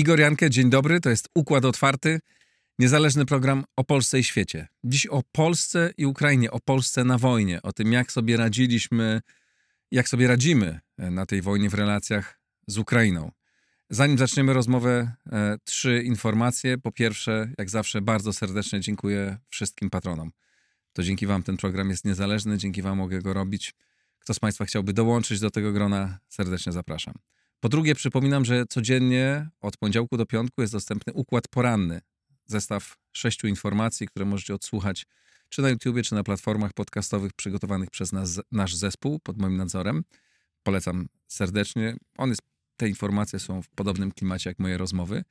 Igor Jankę, dzień dobry. To jest Układ Otwarty, niezależny program o Polsce i świecie. Dziś o Polsce i Ukrainie, o Polsce na wojnie, o tym, jak sobie radziliśmy, jak sobie radzimy na tej wojnie w relacjach z Ukrainą. Zanim zaczniemy rozmowę, e, trzy informacje. Po pierwsze, jak zawsze, bardzo serdecznie dziękuję wszystkim patronom. To dzięki Wam ten program jest niezależny, dzięki Wam mogę go robić. Kto z Państwa chciałby dołączyć do tego grona, serdecznie zapraszam. Po drugie, przypominam, że codziennie od poniedziałku do piątku jest dostępny układ poranny. Zestaw sześciu informacji, które możecie odsłuchać czy na YouTubie, czy na platformach podcastowych przygotowanych przez nas, nasz zespół pod moim nadzorem. Polecam serdecznie. On jest, te informacje są w podobnym klimacie jak moje rozmowy.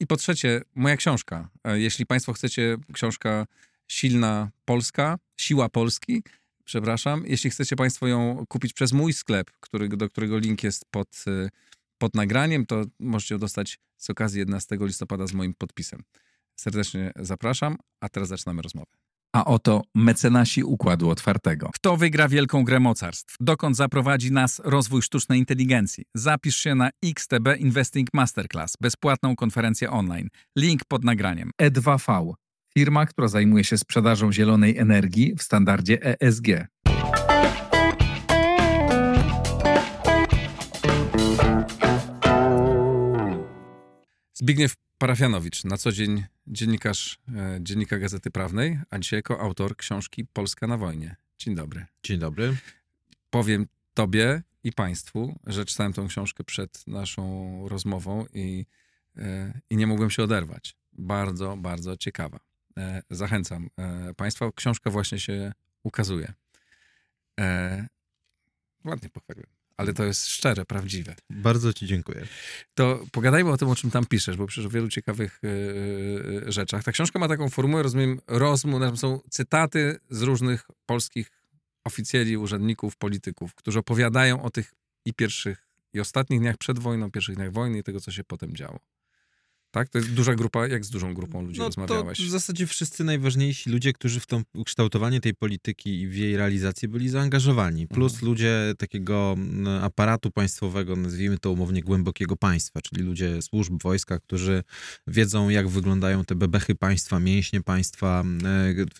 I po trzecie, moja książka. Jeśli Państwo chcecie, książka Silna Polska, Siła Polski, przepraszam. Jeśli chcecie Państwo ją kupić przez mój sklep, który, do którego link jest pod, y, pod nagraniem, to możecie ją dostać z okazji 11 listopada z moim podpisem. Serdecznie zapraszam, a teraz zaczynamy rozmowę. A oto mecenasi Układu Otwartego. Kto wygra wielką grę mocarstw? Dokąd zaprowadzi nas rozwój sztucznej inteligencji? Zapisz się na XTB Investing Masterclass, bezpłatną konferencję online. Link pod nagraniem. E2V firma, która zajmuje się sprzedażą zielonej energii w standardzie ESG. Zbigniew Parafianowicz, na co dzień dziennikarz e, Dziennika Gazety Prawnej, a dzisiaj jako autor książki Polska na wojnie. Dzień dobry. Dzień dobry. Powiem tobie i państwu, że czytałem tą książkę przed naszą rozmową i, e, i nie mogłem się oderwać. Bardzo, bardzo ciekawa. E, zachęcam Państwa. Książka właśnie się ukazuje. Ładnie pochwaliłem, ale to jest szczere, prawdziwe. Bardzo Ci dziękuję. To pogadajmy o tym, o czym tam piszesz, bo przecież o wielu ciekawych rzeczach. Ta książka ma taką formułę, rozumiem, rozmów, tam są cytaty z różnych polskich oficjeli, urzędników, polityków, którzy opowiadają o tych i pierwszych, i ostatnich dniach przed wojną, pierwszych dniach wojny i tego, co się potem działo. Tak? To jest duża grupa, jak z dużą grupą ludzi no, rozmawiałeś? To w zasadzie wszyscy najważniejsi ludzie, którzy w to ukształtowanie tej polityki i w jej realizację byli zaangażowani. Plus mhm. ludzie takiego aparatu państwowego, nazwijmy to umownie głębokiego państwa, czyli ludzie służb, wojska, którzy wiedzą, jak wyglądają te bebechy państwa, mięśnie państwa,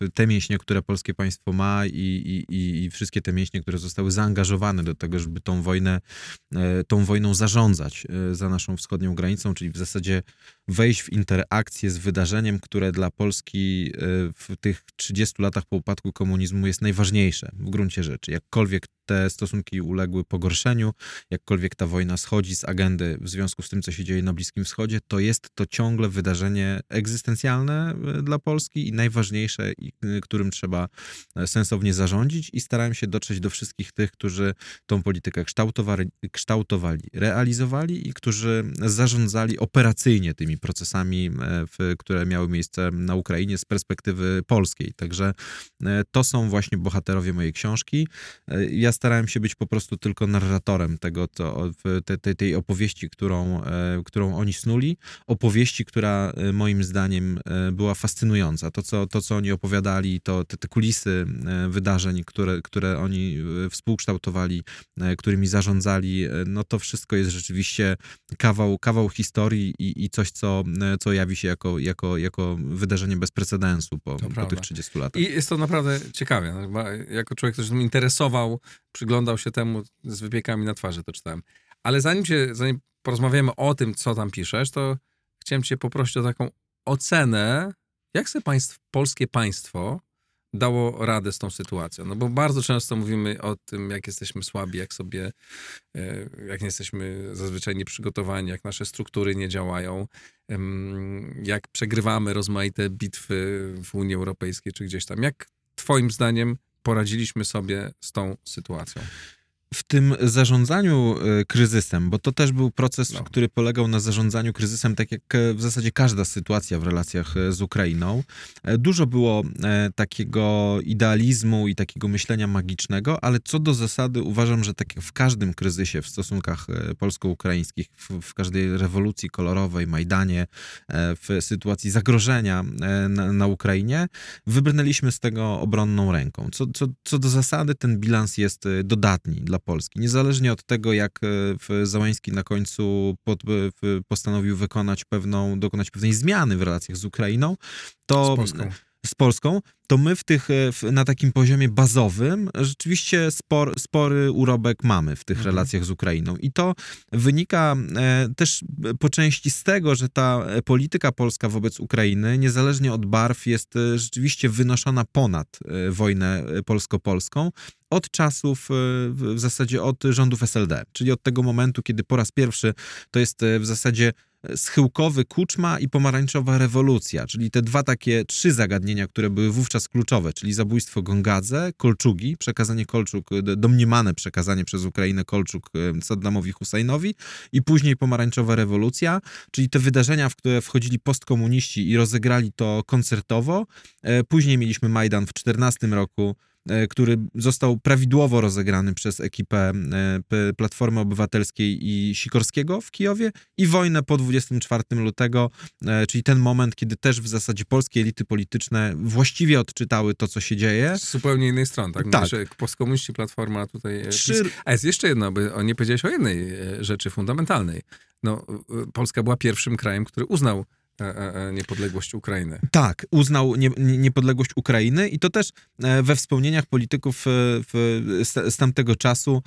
e, te mięśnie, które polskie państwo ma i, i, i wszystkie te mięśnie, które zostały zaangażowane do tego, żeby tą wojnę, e, tą wojną zarządzać e, za naszą wschodnią granicą, czyli w zasadzie wejść w interakcję z wydarzeniem, które dla Polski e, w tych 30 latach po upadku komunizmu jest najważniejsze w gruncie rzeczy. Jakkolwiek te stosunki uległy pogorszeniu, jakkolwiek ta wojna schodzi z agendy w związku z tym, co się dzieje na Bliskim Wschodzie, to jest to ciągle wydarzenie egzystencjalne e, dla Polski i najważniejsze, e, którym trzeba sensownie zarządzić i starałem się dotrzeć do wszystkich tych, którzy tą politykę kształtowali, kształtowali realizowali i którzy zarządzali operacyjnie tymi procesami, e, które miały miejsce na Ukrainie z perspektywy polskiej. Także e, to są właśnie bohaterowie mojej książki. E, ja starałem się być po prostu tylko narratorem tego, to, te, tej opowieści, którą, którą oni snuli. Opowieści, która moim zdaniem była fascynująca. To, co, to, co oni opowiadali, to te, te kulisy wydarzeń, które, które oni współkształtowali, którymi zarządzali, no to wszystko jest rzeczywiście kawał, kawał historii i, i coś, co co, co jawi się jako, jako, jako wydarzenie bez precedensu po, po tych 30 latach. I jest to naprawdę ciekawe. Jako człowiek, który się tym interesował, przyglądał się temu z wypiekami na twarzy, to czytałem. Ale zanim, się, zanim porozmawiamy o tym, co tam piszesz, to chciałem cię poprosić o taką ocenę, jak sobie państw, polskie państwo dało radę z tą sytuacją. No bo bardzo często mówimy o tym, jak jesteśmy słabi, jak sobie, e, jak nie jesteśmy zazwyczaj nieprzygotowani, jak nasze struktury nie działają, jak przegrywamy rozmaite bitwy w Unii Europejskiej czy gdzieś tam. Jak twoim zdaniem poradziliśmy sobie z tą sytuacją? W tym zarządzaniu e, kryzysem, bo to też był proces, No. który polegał na zarządzaniu kryzysem, tak jak e, w zasadzie każda sytuacja w relacjach e, z Ukrainą. Dużo było takiego idealizmu i takiego myślenia magicznego, ale co do zasady uważam, że tak jak w każdym kryzysie w stosunkach polsko-ukraińskich, w, w każdej rewolucji kolorowej, Majdanie, w sytuacji zagrożenia na, na Ukrainie, wybrnęliśmy z tego obronną ręką. Co, co, co do zasady ten bilans jest dodatni dla Polski. Niezależnie od tego, jak e, w Załański na końcu pod, w, postanowił wykonać pewną, dokonać pewnej zmiany w relacjach z Ukrainą, to Z Polską. z Polską, to my w tych, e, w, na takim poziomie bazowym rzeczywiście spor, spory urobek mamy w tych Mhm. relacjach z Ukrainą. I to wynika e, też po części z tego, że ta e, polityka polska wobec Ukrainy, niezależnie od barw, jest e, rzeczywiście wynoszona ponad e, wojnę e, polsko-polską od czasów, e, w zasadzie od rządów SLD, czyli od tego momentu, kiedy po raz pierwszy to jest e, w zasadzie schyłkowy Kuczma i pomarańczowa rewolucja, czyli te dwa takie, trzy zagadnienia, które były wówczas kluczowe, czyli zabójstwo Gongadze, Kolczugi, przekazanie Kolczuk, domniemane przekazanie przez Ukrainę Kolczuk e, Saddamowi Husajnowi i później pomarańczowa rewolucja, czyli te wydarzenia, w które wchodzili postkomuniści i rozegrali to koncertowo. E, Później mieliśmy Majdan w 14 roku, e, który został prawidłowo rozegrany przez ekipę e, Platformy Obywatelskiej i Sikorskiego w Kijowie i wojnę po 24 lutego, e, czyli ten moment, kiedy też w zasadzie polskie elity polityczne właściwie odczytały to, co się dzieje. Z zupełnie innej strony, tak? Tak. Mówisz, że postkomuniści, Platforma tutaj... e, Trzy- PiS. A jest jeszcze jedno, by o- nie powiedziałeś o jednej e, rzeczy fundamentalnej. No, e, Polska była pierwszym krajem, który uznał e, e, e, niepodległość Ukrainy. Tak, uznał nie, nie, niepodległość Ukrainy i to też e, we wspomnieniach polityków e, w, z, z tamtego czasu e,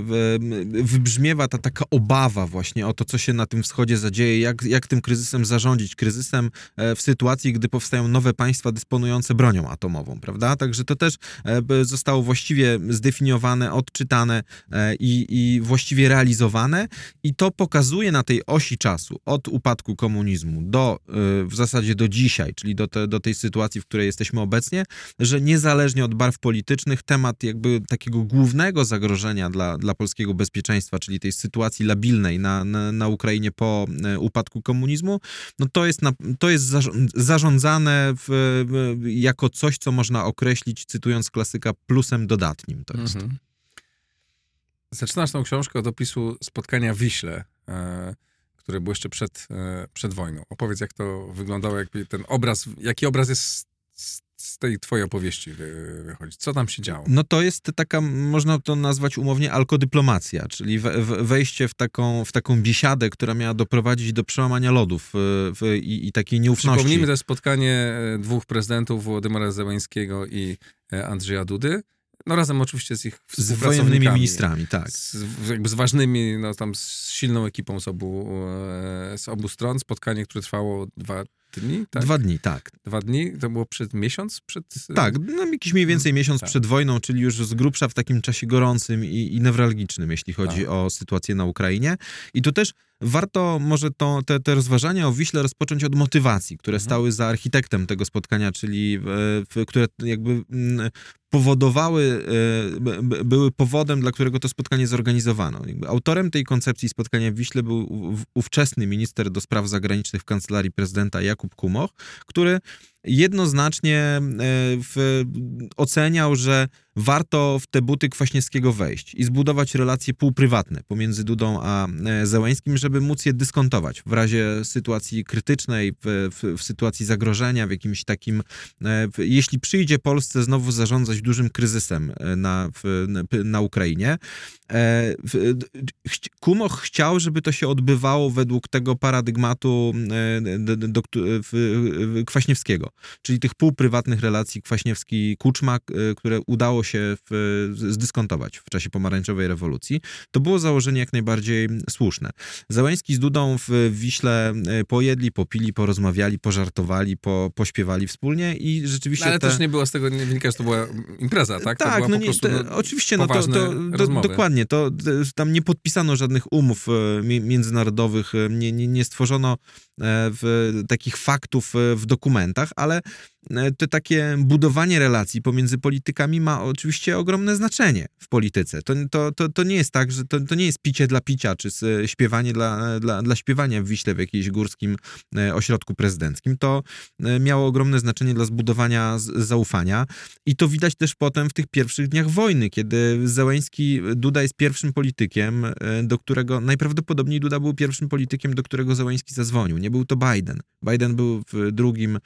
w, wybrzmiewa ta taka obawa właśnie o to, co się na tym wschodzie zadzieje, jak, jak tym kryzysem zarządzić, kryzysem e, w sytuacji, gdy powstają nowe państwa dysponujące bronią atomową, prawda? Także to też e, zostało właściwie zdefiniowane, odczytane e, i, i właściwie realizowane i to pokazuje na tej osi czasu od upadku komunizmu do y, w zasadzie do dzisiaj, czyli do, te, do tej sytuacji, w której jesteśmy obecnie, że niezależnie od barw politycznych, temat jakby takiego głównego zagrożenia dla, dla polskiego bezpieczeństwa, czyli tej sytuacji labilnej na, na, na Ukrainie po y, upadku komunizmu, no to jest, na, to jest zarząd- zarządzane w, jako coś, co można określić, cytując klasyka, plusem dodatnim. To jest. Mhm. Zaczynasz tą książkę od opisu spotkania w Wiśle, e, które było jeszcze przed, e, przed wojną. Opowiedz, jak to wyglądało, jakby ten obraz, jaki obraz jest z, tej twojej opowieści wy, wychodzi? Co tam się działo? No to jest taka, można to nazwać umownie alkodyplomacja, czyli we, we- wejście w taką, w taką biesiadę, która miała doprowadzić do przełamania lodów y, w, i, i takiej nieufności. Przypomnijmy, to spotkanie e, dwóch prezydentów, Włodymyra Zełańskiego i e, Andrzeja Dudy. No razem oczywiście z ich z wojennymi ministrami, tak. Z, jakby z ważnymi, no tam z silną ekipą z obu, e, z obu stron. Spotkanie, które trwało dwa dni, tak? Dwa dni, tak. Dwa dni? To było przed miesiąc? Przed... Tak, no, jakiś mniej więcej miesiąc tak. przed wojną, czyli już z grubsza w takim czasie gorącym i, i newralgicznym, jeśli chodzi Tak. o sytuację na Ukrainie. I tu też warto może to, te, te rozważania o Wiśle rozpocząć od motywacji, które Mhm. stały za architektem tego spotkania, czyli e, w, które jakby mm, powodowały, e, były powodem, dla którego to spotkanie zorganizowano. Jakby autorem tej koncepcji spotkania w Wiśle był ów- ówczesny minister do spraw zagranicznych w kancelarii prezydenta Jakub Kumoch, który jednoznacznie e, w, oceniał, że warto w te buty Kwaśniewskiego wejść i zbudować relacje półprywatne pomiędzy Dudą a e, Zełańskim, żeby móc je dyskontować w razie sytuacji krytycznej, w, w, w sytuacji zagrożenia, w jakimś takim, e, w, jeśli przyjdzie Polsce znowu zarządzać dużym kryzysem e, na, na, Ukrainie. Kumoch chciał, żeby to się odbywało według tego paradygmatu Kwaśniewskiego, czyli tych półprywatnych relacji Kwaśniewski-Kuczma, które udało się w, zdyskontować w czasie pomarańczowej rewolucji. To było założenie jak najbardziej słuszne. Załęski z Dudą w Wiśle e, pojedli, popili, porozmawiali, pożartowali, po, pośpiewali wspólnie i rzeczywiście No, ale te... też nie było z tego, nie wynika, że to była impreza, tak? Tak, była no nie, prostu, to, no, oczywiście, no to, to do, dokładnie, to tam nie podpisano żadnych umów e, mi- międzynarodowych, e, nie, nie, nie stworzono w, takich faktów w dokumentach, ale to takie budowanie relacji pomiędzy politykami ma oczywiście ogromne znaczenie w polityce. To, to, to, to nie jest tak, że to, to nie jest picie dla picia, czy śpiewanie dla, dla, dla śpiewania w Wiśle w jakimś górskim e, ośrodku prezydenckim. To e, miało ogromne znaczenie dla zbudowania zaufania i to widać też potem w tych pierwszych dniach wojny, kiedy Zełęński, Duda jest pierwszym politykiem, do którego najprawdopodobniej Duda był pierwszym politykiem, do którego Zełęński zadzwonił. Nie był to Biden. Biden był drugim,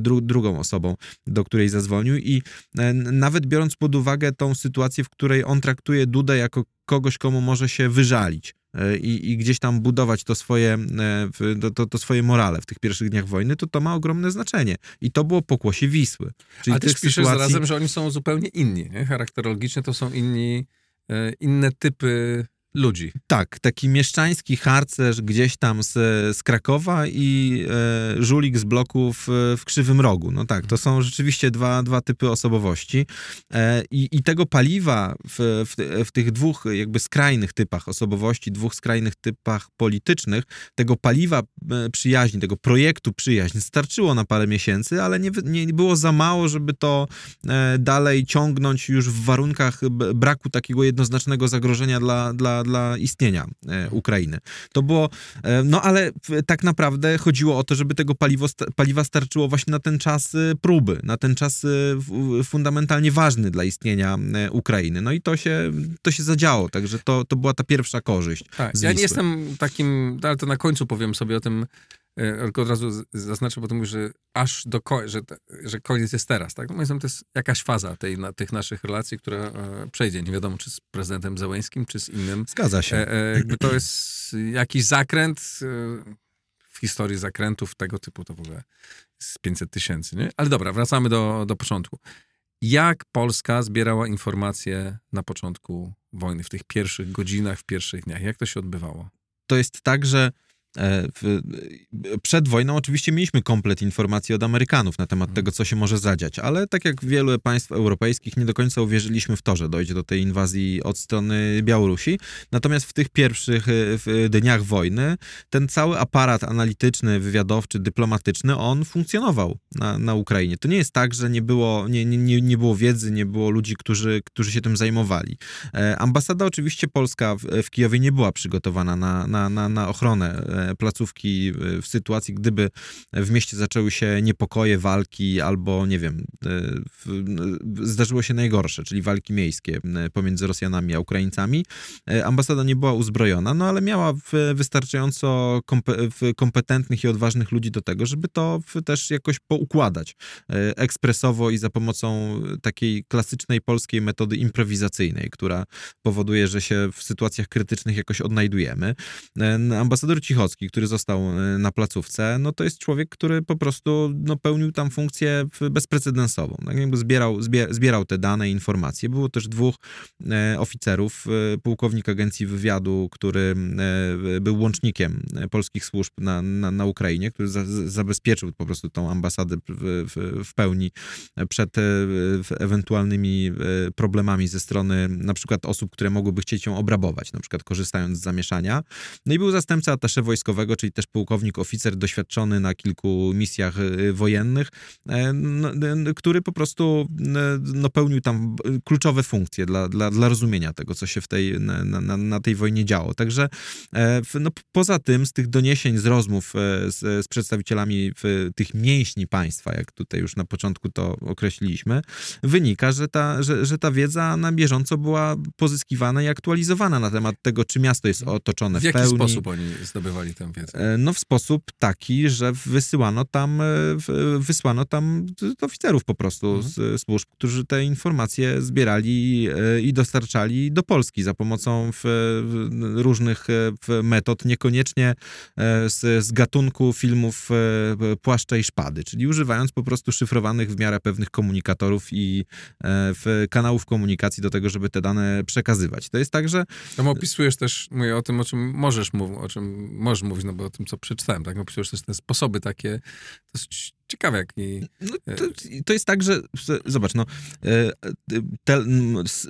dru, drugą osobą, do której zadzwonił i e, nawet biorąc pod uwagę tą sytuację, w której on traktuje Dudę jako kogoś, komu może się wyżalić, e, i, i, gdzieś tam budować to swoje, e, to, to, to, swoje morale w tych pierwszych dniach wojny, to to ma ogromne znaczenie. I to było pokłosie Wisły. Czyli Ale też piszesz sytuacji... zarazem, że oni są zupełnie inni. Nie? Charakterologicznie to są inni, inne typy ludzi. Tak, taki mieszczański harcerz gdzieś tam z, z Krakowa i e, żulik z bloków w Krzywym Rogu. No tak, to są rzeczywiście dwa, dwa typy osobowości e, i, i tego paliwa w, w, w tych dwóch jakby skrajnych typach osobowości, dwóch skrajnych typach politycznych, tego paliwa e, przyjaźni, tego projektu przyjaźń starczyło na parę miesięcy, ale nie, nie było za mało, żeby to e, dalej ciągnąć już w warunkach braku takiego jednoznacznego zagrożenia dla, dla, dla istnienia e, Ukrainy. To było, e, no ale tak naprawdę chodziło o to, żeby tego paliwo, paliwa starczyło właśnie na ten czas e, próby, na ten czas fundamentalnie ważny dla istnienia Ukrainy. No i to się, to się zadziało, także to, to była ta pierwsza korzyść. Tak, ja nie jestem takim, ale to na końcu powiem sobie o tym, E, tylko od razu zaznaczę, bo to mówisz, że aż do że, że koniec jest teraz, tak? No, moim zdaniem to jest jakaś faza tej, na, tych naszych relacji, która e, przejdzie. Nie wiadomo, czy z prezydentem Zełęskim, czy z innym. Zgadza się. E, e, jakby to jest jakiś zakręt e, w historii zakrętów tego typu, to w ogóle jest 500 tysięcy, nie? Ale dobra, wracamy do, do początku. Jak Polska zbierała informacje na początku wojny, w tych pierwszych godzinach, w pierwszych dniach? Jak to się odbywało? To jest tak, że E, przed wojną oczywiście mieliśmy komplet informacji od Amerykanów na temat mhm. tego, co się może zadziać, ale tak jak wielu państw europejskich, nie do końca uwierzyliśmy w to, że dojdzie do tej inwazji od strony Białorusi. Natomiast w tych pierwszych e, dniach wojny ten cały aparat analityczny, wywiadowczy, dyplomatyczny, on funkcjonował na, na Ukrainie. To nie jest tak, że nie było, nie, nie, nie było wiedzy, nie było ludzi, którzy, którzy się tym zajmowali. E, ambasada oczywiście polska w, w Kijowie nie była przygotowana na, na, na, na ochronę placówki w sytuacji, gdyby w mieście zaczęły się niepokoje, walki albo, nie wiem, e, zdarzyło się najgorsze, czyli walki miejskie pomiędzy Rosjanami a Ukraińcami. E, ambasada nie była uzbrojona, no ale miała wystarczająco kompetentnych i odważnych ludzi do tego, żeby to też jakoś poukładać e, ekspresowo i za pomocą takiej klasycznej polskiej metody improwizacyjnej, która powoduje, że się w sytuacjach krytycznych jakoś odnajdujemy. Ambasador Cichocki który został e, na placówce, no to jest człowiek, który po prostu no, pełnił tam funkcję bezprecedensową. Tak jakby zbierał, zbierał te dane, informacje. Było też dwóch e, oficerów, e, pułkownik agencji wywiadu, który był łącznikiem polskich służb na, na, na Ukrainie, który za, zabezpieczył po prostu tą ambasadę w, w, w pełni przed ewentualnymi problemami ze strony na przykład osób, które mogłyby chcieć ją obrabować, na przykład korzystając z zamieszania. No i był zastępca atasze wojskowego wojskowego, czyli też pułkownik, oficer doświadczony na kilku misjach y, wojennych, e, no, który po prostu no, pełnił tam kluczowe funkcje dla, dla, dla rozumienia tego, co się w tej, na, na, na tej wojnie działo. Także e, no, poza tym, z tych doniesień, z rozmów e, z, z przedstawicielami tych mięśni państwa, jak tutaj już na początku to określiliśmy, wynika, że ta, że, że ta wiedza na bieżąco była pozyskiwana i aktualizowana na temat tego, czy miasto jest otoczone w, w jaki pełni. sposób oni zdobywali wiedzę? E, no w sposób taki, że wysyłano tam, e, wysłano tam oficerów po prostu mhm. z służb, którzy te informacje zbierali e, i dostarczali do Polski za pomocą różnych metod, niekoniecznie z, z gatunku filmów płaszcza i szpady, czyli używając po prostu szyfrowanych w miarę pewnych komunikatorów i kanałów komunikacji do tego, żeby te dane przekazywać. To jest tak, że... Tam opisujesz też, mówię o tym, o czym możesz mówić, o czym możesz mówić, no bo o tym, co przeczytałem, tak? Opisujesz też te sposoby takie dosyć Ciekawe, jak i... No, to, to, jest tak, że zobacz, no, e, te,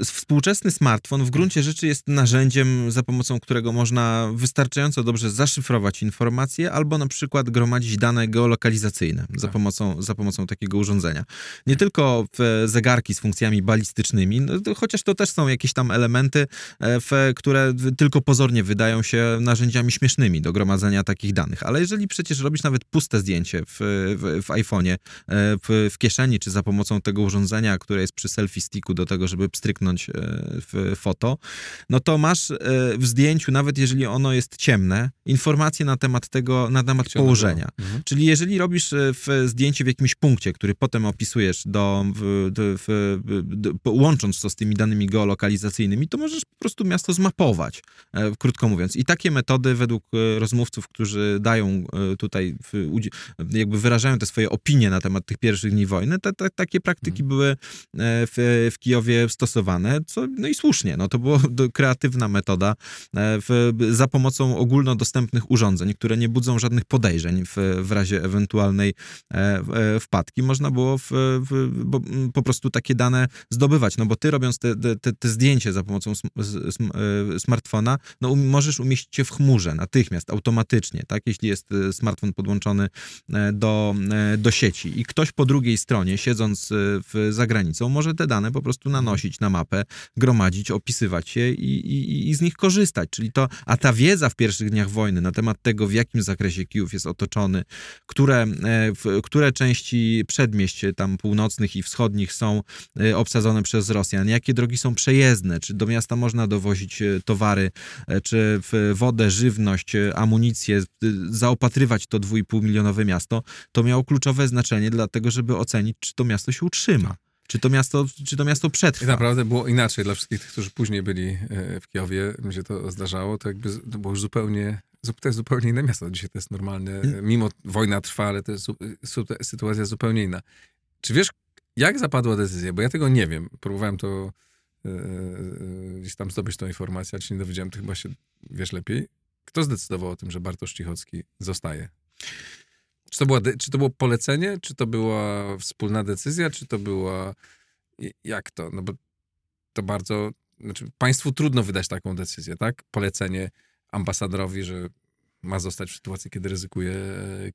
współczesny smartfon w gruncie rzeczy jest narzędziem, za pomocą którego można wystarczająco dobrze zaszyfrować informacje albo na przykład gromadzić dane geolokalizacyjne za, tak. pomocą, za pomocą takiego urządzenia. Nie tylko zegarki z funkcjami balistycznymi, no, to, chociaż to też są jakieś tam elementy, e, w, które tylko pozornie wydają się narzędziami śmiesznymi do gromadzenia takich danych. Ale jeżeli przecież robisz nawet puste zdjęcie w, w, w iPhone'ie, e, w, w kieszeni, czy za pomocą tego urządzenia, które jest przy selfie sticku do tego, żeby pstryknąć e, w foto, no to masz w zdjęciu, nawet jeżeli ono jest ciemne, informacje na temat tego, na temat położenia. Mhm. Czyli jeżeli robisz w zdjęcie w jakimś punkcie, który potem opisujesz do, w, w, do, łącząc to z tymi danymi geolokalizacyjnymi, to możesz po prostu miasto zmapować, e, krótko mówiąc. I takie metody według e, rozmówców, którzy dają e, tutaj, jakby wyrażają te swoje opinie na temat tych pierwszych dni wojny, te, te, takie praktyki mhm. były w, w Kijowie stosowane, co, no i słusznie, no to była kreatywna metoda za pomocą ogólnodostępnych urządzeń, które nie budzą żadnych podejrzeń w, w razie ewentualnej wpadki. Można było w, po prostu takie dane zdobywać, no bo ty robiąc te, te, te zdjęcie za pomocą E, smartfona, no um, możesz umieścić je w chmurze natychmiast, automatycznie, tak? Jeśli jest e, smartfon podłączony e, do, do sieci i ktoś po drugiej stronie, siedząc w, za granicą, może te dane po prostu nanosić na mapę, gromadzić, opisywać je i, i, i z nich korzystać. Czyli to, a ta wiedza w pierwszych dniach wojny na temat tego, w jakim zakresie Kijów jest otoczony, które, które części przedmieść tam północnych i wschodnich są obsadzone przez Rosjan, jakie drogi są przejezdne, czy do miasta można dowozić e, towary, e, czy wodę, żywność, e, amunicję, zaopatrywać to 2,5 milionowe miasto, to miało kluczowe znaczenie dlatego, żeby ocenić, czy to miasto się utrzyma. Czy to miasto, czy to miasto przetrwa? I naprawdę było inaczej dla wszystkich tych, którzy później byli w Kijowie, mi się to zdarzało, to jakby to było już zupełnie, to jest zupełnie inne miasto. Dzisiaj to jest normalne, mimo wojna trwa, ale to jest sytuacja zupełnie inna. Czy wiesz, jak zapadła decyzja? Bo ja tego nie wiem. Próbowałem to E, e, gdzieś tam zdobyć tą informację, ale się nie dowiedziałem, to chyba się wiesz lepiej. Kto zdecydował o tym, że Bartosz Cichocki zostaje? Czy to, była, czy to było polecenie, czy to była wspólna decyzja, czy to była... Jak to? No bo to bardzo... Znaczy, państwu trudno wydać taką decyzję, tak? Polecenie ambasadorowi, że ma zostać w sytuacji, kiedy ryzykuje,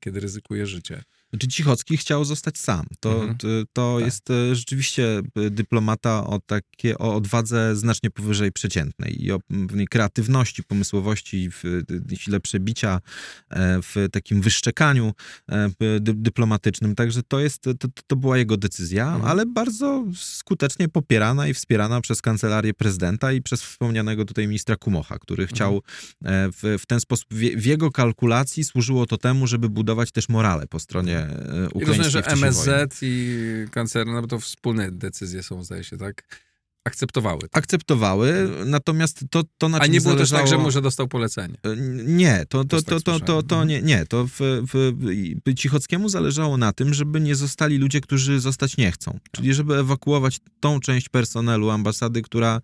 kiedy ryzykuje życie. Znaczy Cichocki chciał zostać sam. To, mhm. to, to tak. jest e, rzeczywiście e, dyplomata o, takie, o odwadze znacznie powyżej przeciętnej i o pewnej kreatywności, pomysłowości, w, sile przebicia, e, w takim wyszczekaniu dyplomatycznym. Także to, jest, to, to była jego decyzja, mhm. ale bardzo skutecznie popierana i wspierana przez kancelarię prezydenta i przez wspomnianego tutaj ministra Kumocha, który chciał mhm. w, w ten sposób, w, w jego kalkulacji służyło to temu, żeby budować też morale po stronie ukraińskiej. I rozumiem, że MSZ i kancerna, no bo to wspólne decyzje są, zdaje się, tak? Akceptowały. Akceptowały, natomiast to, to na A nie było zależało... też tak, że może dostał polecenie? E, nie, to, to, to, to, to, to nie, nie. To w, w, Cichockiemu zależało na tym, żeby nie zostali ludzie, którzy zostać nie chcą. Czyli żeby ewakuować tą część personelu ambasady, która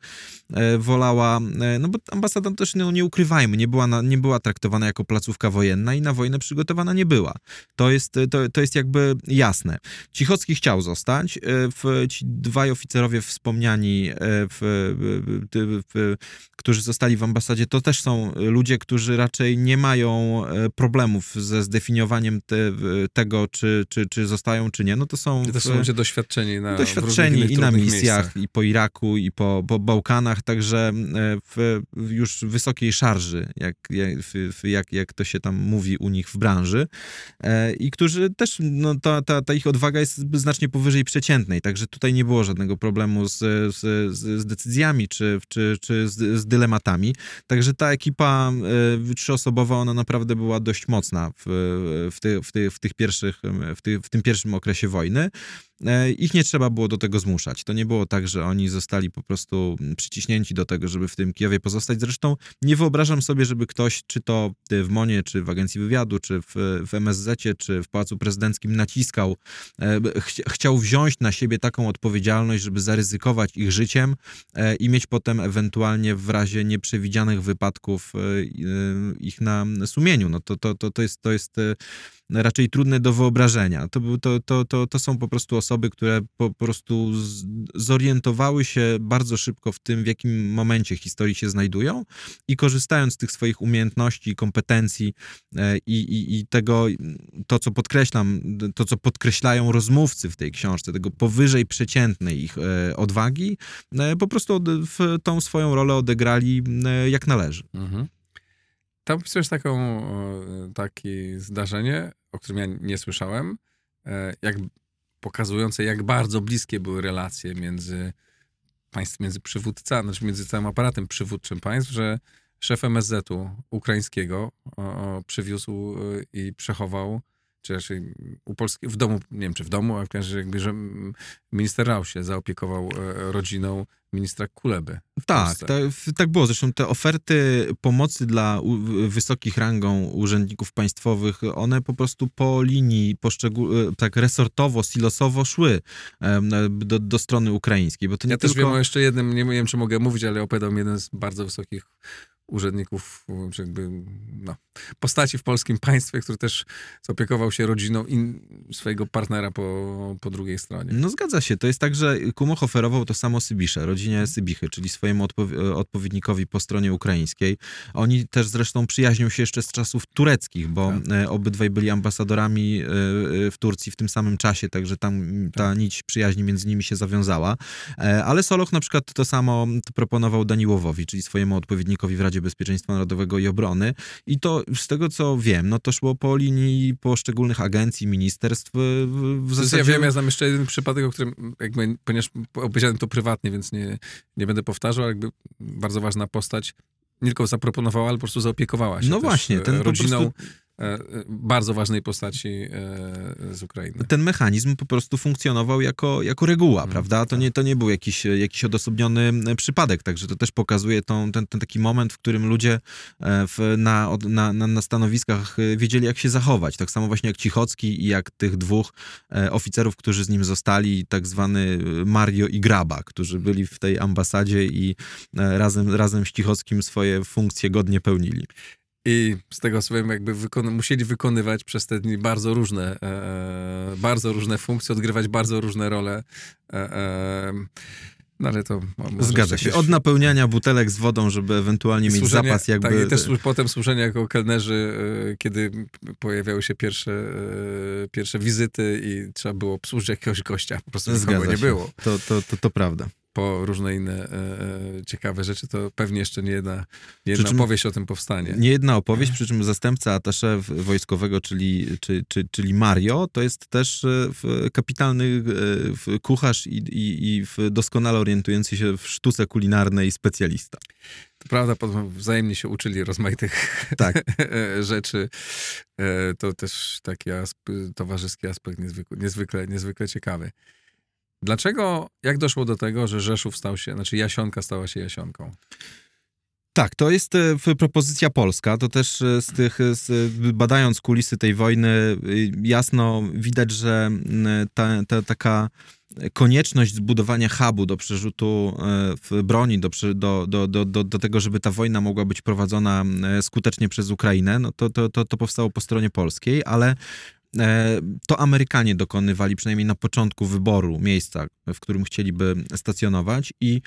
e, wolała, e, no bo ambasada też, no nie ukrywajmy, nie była, na, nie była traktowana jako placówka wojenna i na wojnę przygotowana nie była. To jest, to, to jest jakby jasne. Cichocki chciał zostać. W, ci dwaj oficerowie wspomniani w, w, w, którzy zostali w ambasadzie, to też są ludzie, którzy raczej nie mają e, problemów ze zdefiniowaniem te, tego, czy, czy, czy zostają, czy nie. No to są, to są ludzie doświadczeni na doświadczeni i na misjach, miejscach. i po Iraku, i po, po Bałkanach, także e, w już wysokiej szarży, jak, jak, jak to się tam mówi u nich w branży, i którzy też, no, ta, ta, ta ich odwaga jest znacznie powyżej przeciętnej, także tutaj nie było żadnego problemu z, z z, z decyzjami, czy, czy, czy z, z, dylematami. Także ta ekipa y, trzyosobowa, ona naprawdę była dość mocna w, w, ty, w, ty, w tych pierwszych, w, ty, w tym pierwszym okresie wojny. E, ich nie trzeba było do tego zmuszać. To nie było tak, że oni zostali po prostu przyciśnięci do tego, żeby w tym Kijowie pozostać. Zresztą nie wyobrażam sobie, żeby ktoś, czy to w MONie, czy w Agencji Wywiadu, czy w, w MSZ, czy w Pałacu Prezydenckim naciskał, e, ch chciał wziąć na siebie taką odpowiedzialność, żeby zaryzykować ich życiem e, i mieć potem ewentualnie w razie nieprzewidzianych wypadków ich na sumieniu. No to, to, to, to jest, to jest raczej trudne do wyobrażenia. To, to, to, to, to są po prostu osoby, które po prostu zorientowały się bardzo szybko w tym, w jakim momencie historii się znajdują i korzystając z tych swoich umiejętności, kompetencji e, i, i, i tego, to co podkreślam, to co podkreślają rozmówcy w tej książce, tego powyżej przeciętnej ich e, odwagi, e, po prostu w tą swoją rolę odegrali jak należy. Mhm. Tam opisujesz taką, takie zdarzenie, o którym ja nie słyszałem, jak pokazujące, jak bardzo bliskie były relacje między państw, między przywódcami, znaczy między całym aparatem przywódczym państw, że szef MSZ-u ukraińskiego o, przywiózł y, i przechował czy raczej u Polski, w domu, nie wiem czy w domu, ale jakby, że minister Rau się zaopiekował e, rodziną ministra Kuleby. Tak, tak, tak było. Zresztą te oferty pomocy dla wysokich rangą urzędników państwowych, one po prostu po linii poszczególnej, tak resortowo, silosowo szły do, do strony ukraińskiej. Bo to nie ja tylko... też wiem o jeszcze jednym, nie wiem czy mogę mówić, ale opowiadał mi jeden z bardzo wysokich urzędników, czy jakby no, postaci w polskim państwie, który też zaopiekował się rodziną in, swojego partnera po, po drugiej stronie. No zgadza się. To jest tak, że Kumoch oferował to samo Sybisze, rodzinie Sybichy, czyli swojemu odpow- odpowiednikowi po stronie ukraińskiej. Oni też zresztą przyjaźnią się jeszcze z czasów tureckich, bo tak. E, obydwaj byli ambasadorami e, e, w Turcji w tym samym czasie, także tam ta tak. nić przyjaźni między nimi się zawiązała. Ale Soloch na przykład to samo proponował Daniłowowi, czyli swojemu odpowiednikowi w Radzie Radzie Bezpieczeństwa Narodowego i Obrony. I to z tego co wiem, no to szło po linii poszczególnych agencji, ministerstw. W zasadzie... Ja wiem, ja znam jeszcze jeden przypadek, o którym, jakby, ponieważ opowiedziałem to prywatnie, więc nie, nie będę powtarzał, ale jakby bardzo ważna postać nie tylko zaproponowała, ale po prostu zaopiekowała się No właśnie, ten rodziną. Po prostu E, bardzo ważnej postaci e, z Ukrainy. Ten mechanizm po prostu funkcjonował jako, jako reguła, mm, prawda? To, tak. nie, to nie był jakiś, jakiś odosobniony przypadek, także to też pokazuje tą, ten, ten taki moment, w którym ludzie e, w, na, na, na stanowiskach wiedzieli, jak się zachować. Tak samo właśnie jak Cichocki i jak tych dwóch oficerów, którzy z nim zostali, tak zwany Mario i Graba, którzy byli w tej ambasadzie i razem, razem z Cichockim swoje funkcje godnie pełnili. I z tego co wiem, jakby wykon musieli wykonywać przez te dni bardzo różne, e, e bardzo różne funkcje, odgrywać bardzo różne role. E, e, no ale to... Zgadza się. Od napełniania butelek z wodą, żeby ewentualnie mieć zapas jakby... Tak, i też potem służenie jako kelnerzy, e, kiedy pojawiały się pierwsze, e, pierwsze wizyty i trzeba było obsłużyć jakiegoś gościa. Po prostu Zgadza nie było. To, to, to, to prawda po różne inne e, e, ciekawe rzeczy, to pewnie jeszcze nie jedna, nie jedna czym, opowieść o tym powstanie. Nie jedna opowieść, przy czym zastępca atasze wojskowego, czyli, czy, czy, czyli Mario, to jest też e, kapitalny e, kucharz i, i, i doskonale orientujący się w sztuce kulinarnej specjalista. To prawda, wzajemnie się uczyli rozmaitych tak. rzeczy. To też taki asp towarzyski aspekt niezwykle, niezwykle, niezwykle ciekawy. Dlaczego, jak doszło do tego, że Rzeszów stał się, znaczy Jasionka stała się Jasionką? Tak, to jest e, propozycja polska. To też e, z tych, z, badając kulisy tej wojny, jasno widać, że ta, ta taka konieczność zbudowania hubu do przerzutu e, broni, do, do, do, do, do tego, żeby ta wojna mogła być prowadzona skutecznie przez Ukrainę, no to, to, to, to powstało po stronie polskiej, ale E, to Amerykanie dokonywali przynajmniej na początku wyboru miejsca, w którym chcieliby stacjonować. I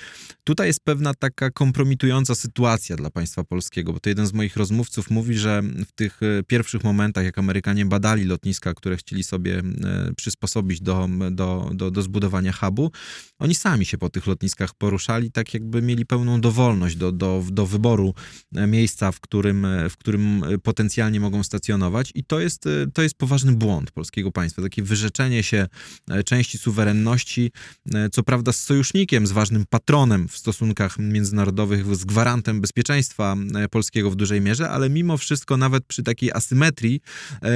tutaj jest pewna taka kompromitująca sytuacja dla państwa polskiego, bo to jeden z moich rozmówców mówi, że w tych e, pierwszych momentach, jak Amerykanie badali lotniska, które chcieli sobie e, przysposobić do, do, do, do zbudowania hubu, oni sami się po tych lotniskach poruszali, tak jakby mieli pełną dowolność do, do, do wyboru miejsca, w którym, w którym potencjalnie mogą stacjonować. I to jest, to jest poważny błąd polskiego państwa, takie wyrzeczenie się e, części suwerenności, e, co prawda z sojusznikiem, z ważnym patronem w stosunkach międzynarodowych, z gwarantem bezpieczeństwa e, polskiego w dużej mierze, ale mimo wszystko nawet przy takiej asymetrii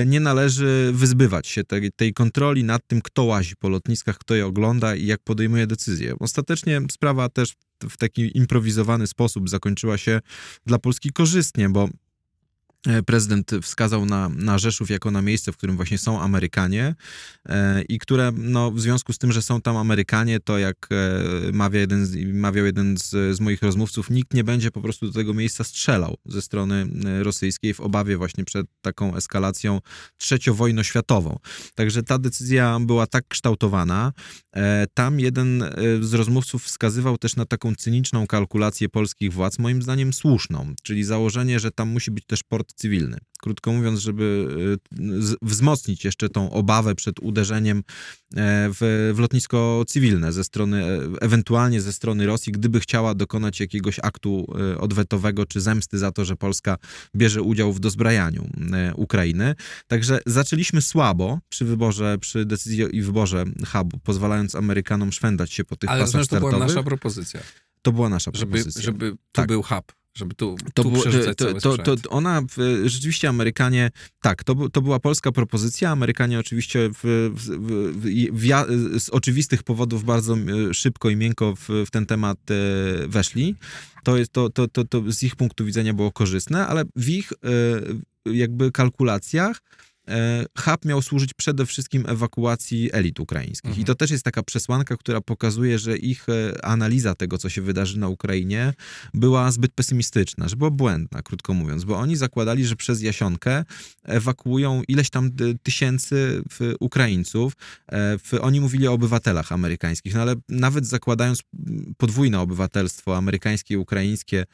nie należy wyzbywać się tej, tej kontroli nad tym, kto łazi po lotniskach, kto je ogląda i jak podejmuje decyzje. Ostatecznie sprawa też w taki improwizowany sposób zakończyła się dla Polski korzystnie, bo prezydent wskazał na, na Rzeszów jako na miejsce, w którym właśnie są Amerykanie e, i które no, w związku z tym, że są tam Amerykanie, to jak e, mawia jeden z, mawiał jeden z, z moich rozmówców, nikt nie będzie po prostu do tego miejsca strzelał ze strony e, rosyjskiej w obawie właśnie przed taką eskalacją trzeciowojnoświatową. Także ta decyzja była tak kształtowana. E, tam jeden e, z rozmówców wskazywał też na taką cyniczną kalkulację polskich władz, moim zdaniem słuszną, czyli założenie, że tam musi być też port cywilny. Krótko mówiąc, żeby e, wzmocnić jeszcze tą obawę przed uderzeniem e, w, w lotnisko cywilne ze strony, e, ewentualnie ze strony Rosji, gdyby chciała dokonać jakiegoś aktu odwetowego czy zemsty za to, że Polska bierze udział w dozbrajaniu Ukrainy. Także zaczęliśmy słabo przy wyborze, przy decyzji i wyborze hubu, pozwalając Amerykanom szwendać się po tych Ale pasach to była nasza propozycja. To była nasza żeby, propozycja. Żeby tu tak. był hub żeby tu, to tu było, to, to, to, to, ona, rzeczywiście Amerykanie, tak, to, to była polska propozycja, Amerykanie oczywiście w, w, w, z oczywistych powodów bardzo szybko i miękko w, w ten temat e, weszli. To, jest, to, to, to, to z ich punktu widzenia było korzystne, ale w ich e, jakby kalkulacjach E, hub miał służyć przede wszystkim ewakuacji elit ukraińskich. Mhm. I to też jest taka przesłanka, która pokazuje, że ich e, analiza tego, co się wydarzy na Ukrainie, była zbyt pesymistyczna, że była błędna, krótko mówiąc, bo oni zakładali, że przez Jasionkę ewakuują ileś tam tysięcy Ukraińców. E, oni mówili o obywatelach amerykańskich, no ale nawet zakładając podwójne obywatelstwo amerykańskie, ukraińskie,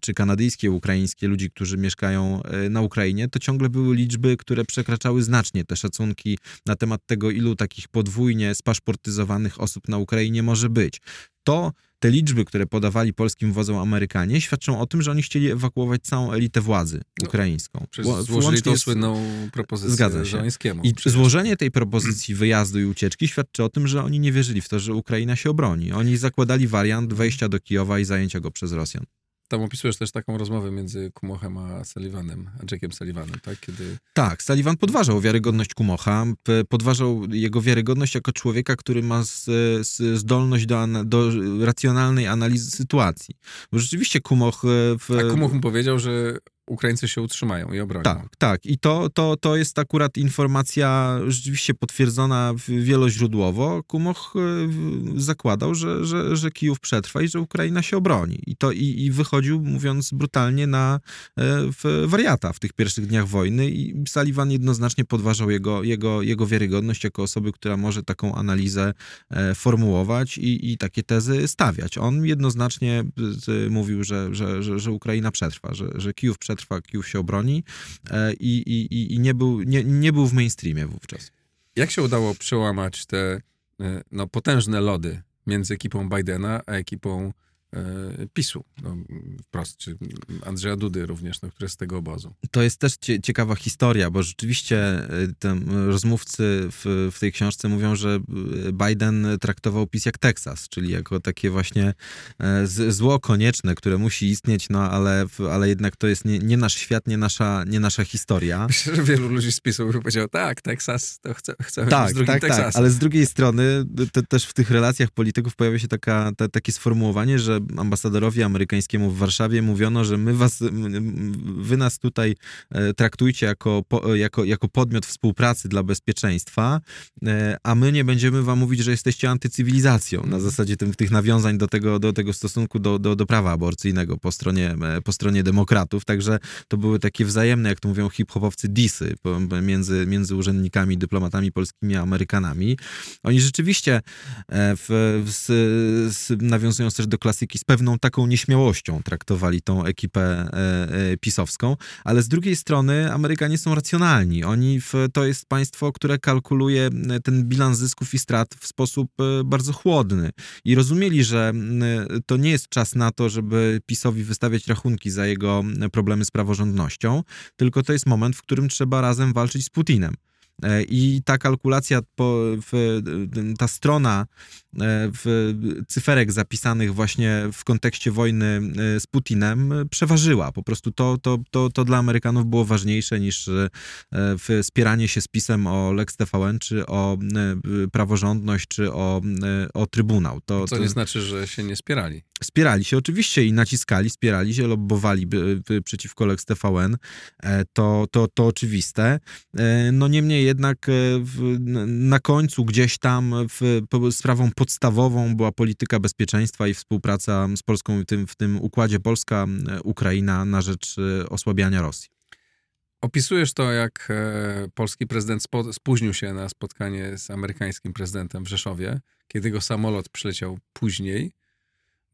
czy kanadyjskie, ukraińskie, ludzi, którzy mieszkają na Ukrainie, to ciągle były liczby, które przekraczały przekraczały znacznie te szacunki na temat tego, ilu takich podwójnie spaszportyzowanych osób na Ukrainie może być. To te liczby, które podawali polskim władzom Amerykanie, świadczą o tym, że oni chcieli ewakuować całą elitę władzy no, ukraińską. No, złożyli tą słynną propozycję Zgadza się. I przecież. złożenie tej propozycji wyjazdu i ucieczki świadczy o tym, że oni nie wierzyli w to, że Ukraina się obroni. Oni zakładali wariant wejścia do Kijowa i zajęcia go przez Rosjan. Tam opisujesz też taką rozmowę między Kumochem a Sullivanem, a Jackiem Sullivanem, tak? Kiedy... Tak, Sullivan podważał wiarygodność Kumocha, podważał jego wiarygodność jako człowieka, który ma z, z zdolność do, do racjonalnej analizy sytuacji. Bo rzeczywiście Kumoch... E, w... A Kumoch mu powiedział, że Ukraińcy się utrzymają i obronią. Tak, tak. I to, to, to jest akurat informacja rzeczywiście potwierdzona wieloźródłowo. Kumoch e, zakładał, że, że, że Kijów przetrwa i że Ukraina się obroni. I, to, i, i wychodził, mówiąc brutalnie, na w wariata w tych pierwszych dniach wojny i Sullivan jednoznacznie podważał jego, jego, jego wiarygodność jako osoby, która może taką analizę e, formułować i, i takie tezy stawiać. On jednoznacznie mówił, że, że, że, że Ukraina przetrwa, że, że Kijów przetrwa przetrwa, Kijów się obroni e, i, i, i nie, był, nie, nie był w mainstreamie wówczas. Jak się udało przełamać te e, no, potężne lody między ekipą Bidena a ekipą PiSu, no, wprost, czy Andrzeja Dudy również, no, który jest z tego obozu. To jest też ciekawa historia, bo rzeczywiście e, tam rozmówcy w, w tej książce mówią, że e, Biden traktował PiS jak Teksas, czyli jako takie właśnie zło konieczne, które musi istnieć, no ale, ale jednak to jest nie, nie nasz świat, nie nasza, nie nasza historia. Myślę, że wielu ludzi z PiSu by powiedział, tak, Teksas, to chcę, chcemy tak, z drugim tak, Teksasem. Tak, ale z drugiej strony to, też w tych relacjach polityków pojawia się taka, ta, takie sformułowanie, że ambasadorowi amerykańskiemu w Warszawie mówiono, że my was, wy nas tutaj e, traktujcie jako, jako, jako podmiot współpracy dla bezpieczeństwa, e, a my nie będziemy wam mówić, że jesteście antycywilizacją. Na mhm. zasadzie tym, tych nawiązań do tego, do tego stosunku do, do, do prawa aborcyjnego po stronie, e, po stronie demokratów. Także to były takie wzajemne, jak to mówią hip-hopowcy, disy między, między urzędnikami, dyplomatami polskimi a Amerykanami. Oni rzeczywiście w, w, nawiązując też do klasyki z pewną taką nieśmiałością traktowali tą ekipę e, e, pisowską, ale z drugiej strony Amerykanie są racjonalni. Oni w, to jest państwo, które kalkuluje ten bilans zysków i strat w sposób e, bardzo chłodny i rozumieli, że to nie jest czas na to, żeby PiSowi wystawiać rachunki za jego problemy z praworządnością, tylko to jest moment, w którym trzeba razem walczyć z Putinem. E, I ta kalkulacja, ta strona e, w cyferek zapisanych właśnie w kontekście wojny e, z Putinem przeważyła. Po prostu to, to, to, to dla Amerykanów było ważniejsze niż wspieranie się z pisem o Lex TVN, czy o praworządność, czy o, o Trybunał. To, Co nie znaczy, że się nie spierali. Spierali się oczywiście i naciskali, spierali się, lobbowali przeciwko Lex TVN. To, to, to oczywiste. No niemniej jednak e, w, na końcu gdzieś tam w, sprawą podstawową była polityka bezpieczeństwa i współpraca z Polską w tym, w tym układzie Polska-Ukraina na rzecz e, osłabiania Rosji. Opisujesz to, jak e, polski prezydent spo, spóźnił się na spotkanie z amerykańskim prezydentem w Rzeszowie, kiedy jego samolot przyleciał później,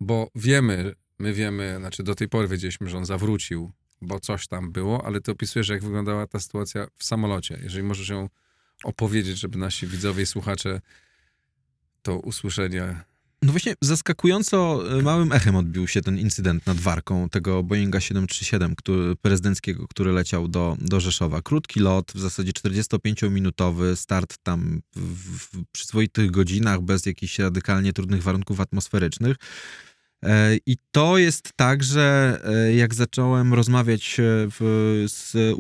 bo wiemy, my wiemy, znaczy do tej pory wiedzieliśmy, że on zawrócił bo coś tam było, ale ty opisujesz, jak wyglądała ta sytuacja w samolocie. Jeżeli możesz ją opowiedzieć, żeby nasi widzowie i słuchacze to usłyszenia. No właśnie, zaskakująco e, małym echem odbił się ten incydent nad Warką tego Boeinga 737 który, prezydenckiego, który leciał do, do Rzeszowa. Krótki lot, w zasadzie 45-minutowy, start tam w, w przyzwoitych godzinach, bez jakichś radykalnie trudnych warunków atmosferycznych. E, I to jest tak, że e, jak zacząłem rozmawiać e, w, z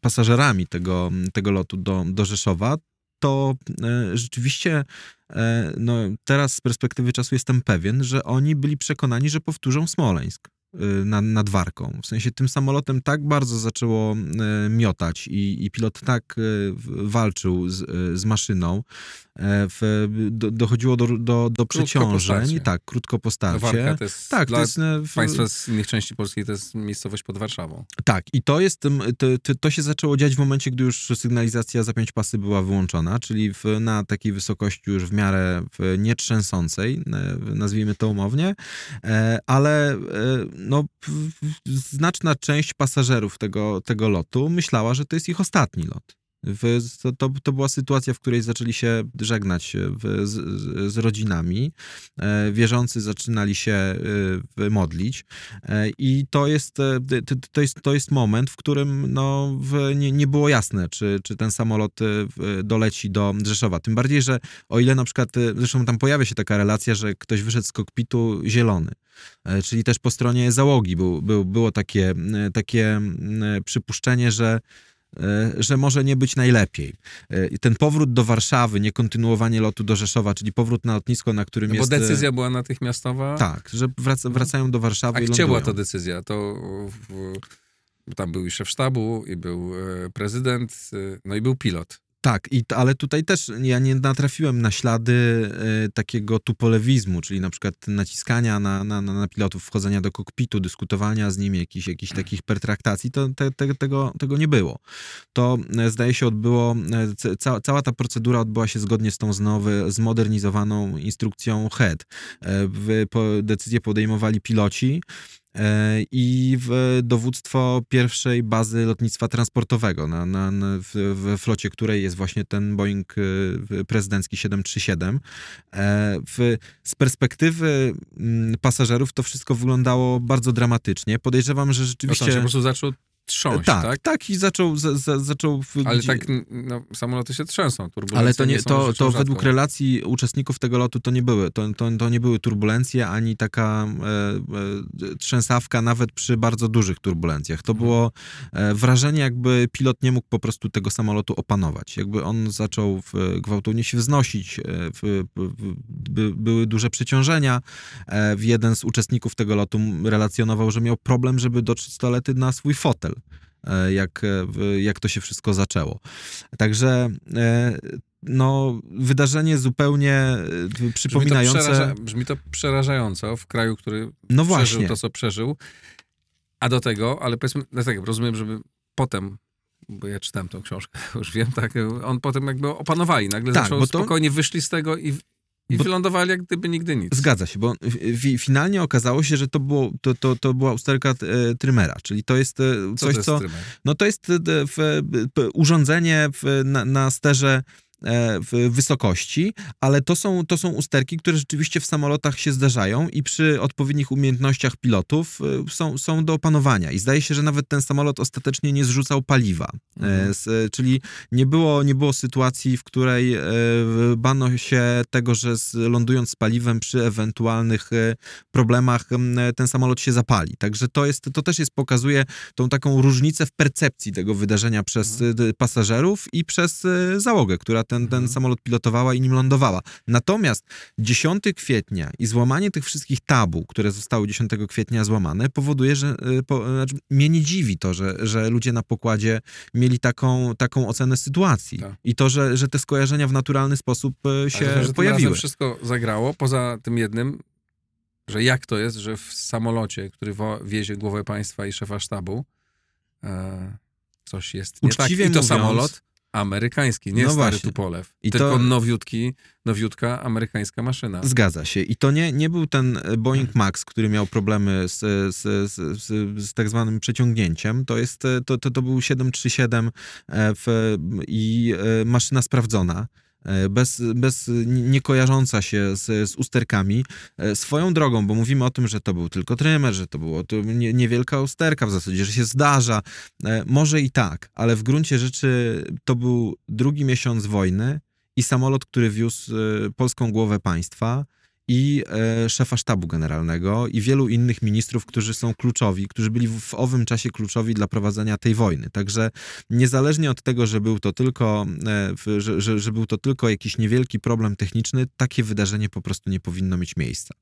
pasażerami tego, tego lotu do, do Rzeszowa, to rzeczywiście no, teraz z perspektywy czasu jestem pewien, że oni byli przekonani, że powtórzą Smoleńsk. Y, nad, Warką. W sensie tym samolotem tak bardzo zaczęło miotać i, i pilot tak walczył z, z maszyną, w, do, dochodziło do, do, do przeciążeń. Tak, krótko po starcie. To jest tak, to jest, w... Państwa z innych części Polski to jest miejscowość pod Warszawą. Tak, i to jest, to, to się zaczęło dziać w momencie, gdy już sygnalizacja zapiąć pasy była wyłączona, czyli w, na takiej wysokości już w miarę w nietrzęsącej, nazwijmy to umownie, e, ale e, no, znaczna część pasażerów tego, tego lotu myślała, że to jest ich ostatni lot. W, to, to była sytuacja, w której zaczęli się żegnać w, z, z, rodzinami. E, wierzący zaczynali się e, modlić. E, I to jest, to, jest, to jest moment, w którym no, w, nie, nie było jasne, czy, czy ten samolot doleci do Rzeszowa. Tym bardziej, że o ile na przykład, zresztą tam pojawia się taka relacja, że ktoś wyszedł z kokpitu zielony. Czyli też po stronie załogi był, był, było takie, takie przypuszczenie, że E, że może nie być najlepiej. E, ten powrót do Warszawy, niekontynuowanie lotu do Rzeszowa, czyli powrót na lotnisko, na którym no jest... Bo e, decyzja była natychmiastowa? Tak, że wraca, wracają do Warszawy A i gdzie była to decyzja? To w, tam był i szef sztabu, i był prezydent, no i był pilot. Tak, i, ale tutaj też ja nie natrafiłem na ślady y, takiego tupolewizmu, czyli na przykład naciskania na, na, na pilotów, wchodzenia do kokpitu, dyskutowania z nimi, jakichś, jakichś takich pertraktacji, to te, te, tego, tego nie było. To y, zdaje się odbyło, y, ca, cała ta procedura odbyła się zgodnie z tą znowu zmodernizowaną instrukcją HEAD. Y, po, decyzje podejmowali piloci, E, i w dowództwo pierwszej bazy lotnictwa transportowego, na, na, na w, w, flocie której jest właśnie ten Boeing e, prezydencki 737. E, w, z perspektywy mm, pasażerów to wszystko wyglądało bardzo dramatycznie. Podejrzewam, że rzeczywiście... No się po prostu zaczął trząść, tak? Tak, tak i zaczął... zaczął Ale tak, no, samoloty się trzęsą, turbulencje Ale to, nie, nie to, to według relacji uczestników tego lotu to nie były, to, to, to nie były turbulencje, ani taka e, e, trzęsawka nawet przy bardzo dużych turbulencjach. To mhm. było e, wrażenie, jakby pilot nie mógł po prostu tego samolotu opanować. Jakby on zaczął w, gwałtownie się wznosić, e, w, by, były duże przeciążenia. E, jeden z uczestników tego lotu relacjonował, że miał problem, żeby dotrzeć z toalety na swój fotel. E, jak, e, jak to się wszystko zaczęło. Także e, no, wydarzenie zupełnie przypominające... Brzmi to, przeraża... Brzmi to przerażająco w kraju, który no przeżył to, co przeżył. A do tego, ale powiedzmy, dlatego rozumiem, żeby potem bo ja czytałem tą książkę, już wiem, tak, on potem jakby opanowali, nagle tak, zaczął, to... spokojnie wyszli z tego i i bo, wylądowali jak gdyby nigdy nic. Zgadza się, bo finalnie okazało się, że to, było, to, to, to była usterka e, trymera, czyli to jest e, coś, co... To jest co no to jest e, w, urządzenie w, na, na sterze w wysokości, ale to są, to są usterki, które rzeczywiście w samolotach się zdarzają i przy odpowiednich umiejętnościach pilotów są, są do opanowania. I zdaje się, że nawet ten samolot ostatecznie nie zrzucał paliwa. Mhm. Czyli nie było, nie było sytuacji, w której bano się tego, że lądując z paliwem przy ewentualnych problemach ten samolot się zapali. Także to, jest, to też jest, pokazuje tą taką różnicę w percepcji tego wydarzenia przez mhm. pasażerów i przez załogę, która ten, ten mhm. samolot pilotowała i nim lądowała. Natomiast 10 kwietnia i złamanie tych wszystkich tabu, które zostały 10 kwietnia złamane, powoduje, że po, znaczy, mnie nie dziwi to, że, że ludzie na pokładzie mieli taką, taką ocenę sytuacji. Tak. I to, że, że te skojarzenia w naturalny sposób się Ale, że pojawiły. wszystko zagrało, poza tym jednym, że jak to jest, że w samolocie, który wiezie głowę państwa i szefa sztabu, e, coś jest nie Uczciwie tak. I to mówiąc, samolot amerykański, nie no stary właśnie. Tupolew, I tylko to... nowiutki, nowiutka amerykańska maszyna. Zgadza się. I to nie, nie był ten Boeing Max, który miał problemy z, z, z, z, z tak zwanym przeciągnięciem. To, jest, to, to, to był 737 e, w, i e, maszyna sprawdzona. E, bez, bez nie kojarząca się z, z usterkami. E, swoją drogą, bo mówimy o tym, że to był tylko trymer, że to było to nie, niewielka usterka w zasadzie, że się zdarza. E, może i tak, ale w gruncie rzeczy to był drugi miesiąc wojny i samolot, który wiózł polską głowę państwa i e, szefa sztabu generalnego i wielu innych ministrów, którzy są kluczowi, którzy byli w, w owym czasie kluczowi dla prowadzenia tej wojny. Także niezależnie od tego, że był to tylko, e, że, że, że był to tylko jakiś niewielki problem techniczny, takie wydarzenie po prostu nie powinno mieć miejsca.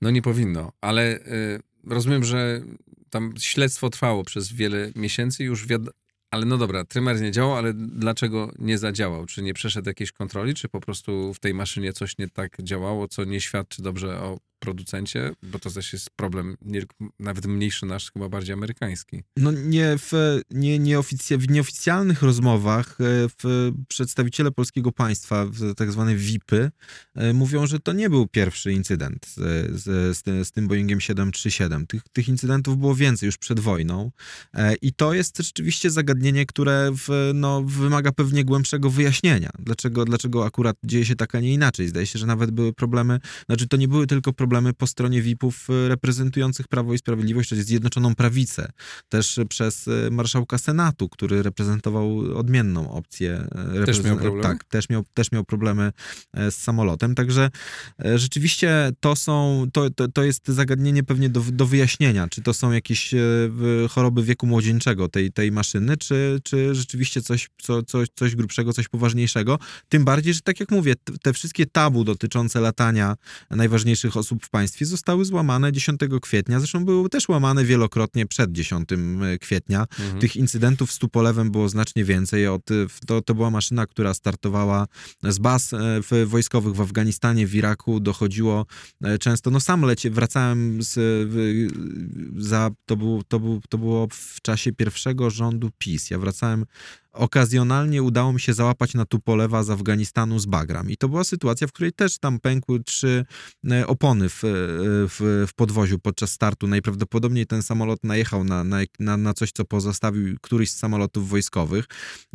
No nie powinno, ale y, rozumiem, że tam śledztwo trwało przez wiele miesięcy, już wiad- ale no dobra, trymer nie działał, ale dlaczego nie zadziałał? Czy nie przeszedł jakiejś kontroli, czy po prostu w tej maszynie coś nie tak działało, co nie świadczy dobrze o producencie, bo to też jest problem nie, nawet mniejszy nasz, chyba bardziej amerykański. No nie w, nie, nieoficja, w nieoficjalnych rozmowach e, w przedstawiciele polskiego państwa, tak zwane VIP-y, e, mówią, że to nie był pierwszy incydent z, z, z, z tym Boeingiem 737. Tych, tych incydentów było więcej już przed wojną e, i to jest rzeczywiście zagadnienie, które w, no, wymaga pewnie głębszego wyjaśnienia. Dlaczego, dlaczego akurat dzieje się tak, a nie inaczej? Zdaje się, że nawet były problemy, znaczy to nie były tylko problemy problemy po stronie VIP-ów e, reprezentujących Prawo i Sprawiedliwość, czyli Zjednoczoną Prawicę. Też przez e, marszałka Senatu, który reprezentował odmienną opcję. Też miał problemy? Tak, też miał, też miał problemy z samolotem. Także rzeczywiście to są, to, to, to jest zagadnienie pewnie do, do wyjaśnienia, czy to są jakieś choroby wieku młodzieńczego tej, tej maszyny, czy, czy rzeczywiście coś, co, coś, coś grubszego, coś poważniejszego. Tym bardziej, że tak jak mówię, te wszystkie tabu dotyczące latania najważniejszych osób osób w państwie zostały złamane 10 kwietnia. Zresztą były też łamane wielokrotnie przed 10 e, kwietnia. Mhm. Tych incydentów z Tupolewem było znacznie więcej. Od, to, to była maszyna, która startowała z baz e, w, wojskowych w Afganistanie, w Iraku. Dochodziło e, często, no sam lecie, wracałem z, za, to, był, to, był, to było w czasie pierwszego rządu PiS. Ja wracałem okazjonalnie udało mi się załapać na Tupolewa z Afganistanu z Bagram. I to była sytuacja, w której też tam pękły trzy e, opony w, e, w, w podwoziu podczas startu. Najprawdopodobniej ten samolot najechał na, na, na, coś, co pozostawił któryś z samolotów wojskowych.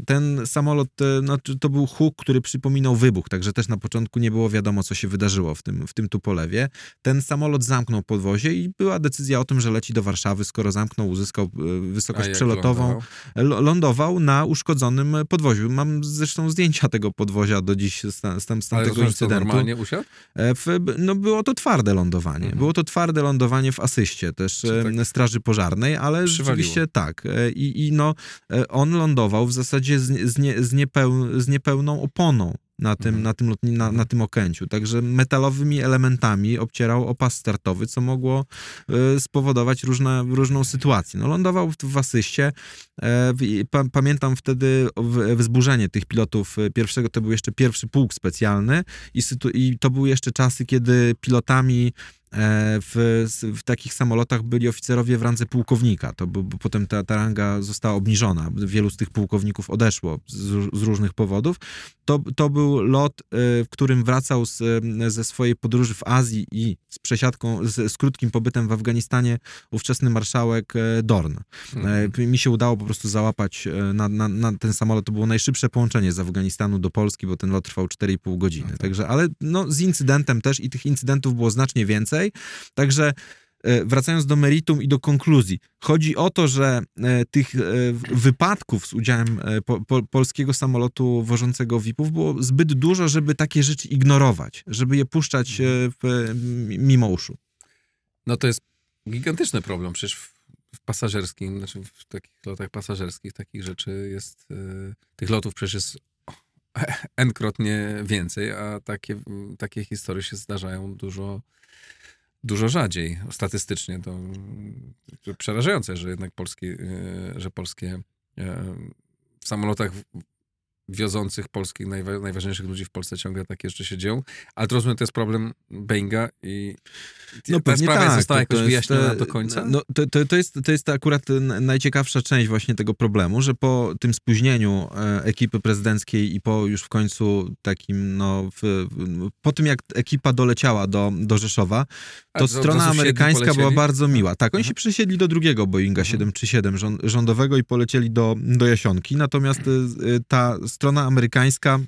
Ten samolot, e, no, to był huk, który przypominał wybuch, także też na początku nie było wiadomo, co się wydarzyło w tym, w tym Tupolewie. Ten samolot zamknął podwozie i była decyzja o tym, że leci do Warszawy. Skoro zamknął, uzyskał wysokość przelotową, lądował? lądował na uszkodzonym uszkodzonym podwoziu. Mam zresztą zdjęcia tego podwozia do dziś z, z, z tamtego Ale incydentu. normalnie usiadł? E, w, no było to twarde lądowanie. Mhm. Było to twarde lądowanie w asyście też tak Straży Pożarnej, ale Przywaliło. rzeczywiście tak. E, I, I no, e, on lądował w zasadzie z, z, nie, z, niepeł, z niepełną oponą na tym, mhm. na, tym lotni, na, na tym okęciu. Także metalowymi elementami obcierał opas startowy, co mogło y, spowodować różne, różną sytuację. No, lądował w, w asyście. E, pa, pamiętam wtedy wzburzenie tych pilotów e, pierwszego, to był jeszcze pierwszy pułk specjalny i, i to były jeszcze czasy, kiedy pilotami w, w takich samolotach byli oficerowie w randze pułkownika. To bo, bo potem ta, ta ranga została obniżona. Wielu z tych pułkowników odeszło z, z różnych powodów. To, to był lot, w którym wracał z, ze swojej podróży w Azji i z przesiadką, z, z krótkim pobytem w Afganistanie ówczesny marszałek Dorn. Mhm. Mi się udało po prostu załapać na, na, na, ten samolot. To było najszybsze połączenie z Afganistanu do Polski, bo ten lot trwał 4,5 godziny. No tak. Także, ale no, z incydentem też i tych incydentów było znacznie więcej. Także e, wracając do meritum i do konkluzji, chodzi o to, że e, tych e, wypadków z udziałem po, po, polskiego samolotu wożącego VIP-ów było zbyt dużo, żeby takie rzeczy ignorować, żeby je puszczać w, mimo uszu. No to jest gigantyczny problem. Przecież w, w pasażerskim, znaczy w takich lotach pasażerskich takich rzeczy jest, tych lotów przecież jest n-krotnie więcej, a takie, takie historie się zdarzają dużo, dużo rzadziej. Statystycznie to, to przerażające, że jednak polskie, że polskie e, w samolotach wiozących polskich, najwa najważniejszych ludzi w Polsce ciągle takie rzeczy się dzieją. Ale to rozumiem, to jest problem Boeinga i no, ta sprawa tak, została jakoś wyjaśniona do końca? No, to, to, to, jest, to jest akurat najciekawsza część właśnie tego problemu, że po tym spóźnieniu e, ekipy prezydenckiej i po już w końcu takim, no, w, po tym jak ekipa doleciała do, do Rzeszowa, to strona amerykańska była bardzo miła. Tak, oni mhm. się przesiedli do drugiego Boeinga mhm. 737 rządowego i polecieli do, do Jasionki, natomiast e, ta strona amerykańska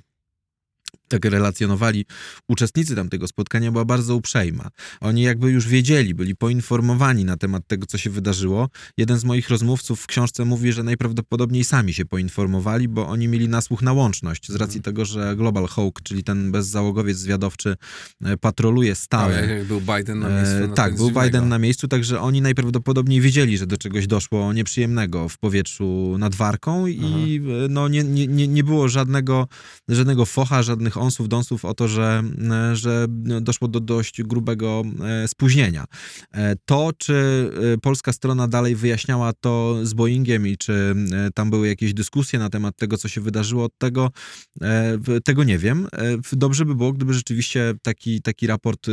tak relacjonowali uczestnicy tamtego spotkania, była bardzo uprzejma. Oni jakby już wiedzieli, byli poinformowani na temat tego, co się wydarzyło. Jeden z moich rozmówców w książce mówi, że najprawdopodobniej sami się poinformowali, bo oni mieli nasłuch na łączność, z racji mhm. tego, że Global Hawk, czyli ten bezzałogowiec zwiadowczy, e, patroluje stale. Tak, jak był Biden na miejscu. E, tak, był Biden na miejscu, także oni najprawdopodobniej wiedzieli, że do czegoś doszło nieprzyjemnego w powietrzu nad Warką i e, no, nie, nie, nie było żadnego, żadnego focha, żadnych tych onsów, donsów o to, że, e, że doszło do dość grubego e, spóźnienia. E, to, czy polska strona dalej wyjaśniała to z Boeingiem i czy tam były jakieś dyskusje na temat tego, co się wydarzyło, od tego, tego nie wiem. Dobrze by było, gdyby rzeczywiście taki, taki raport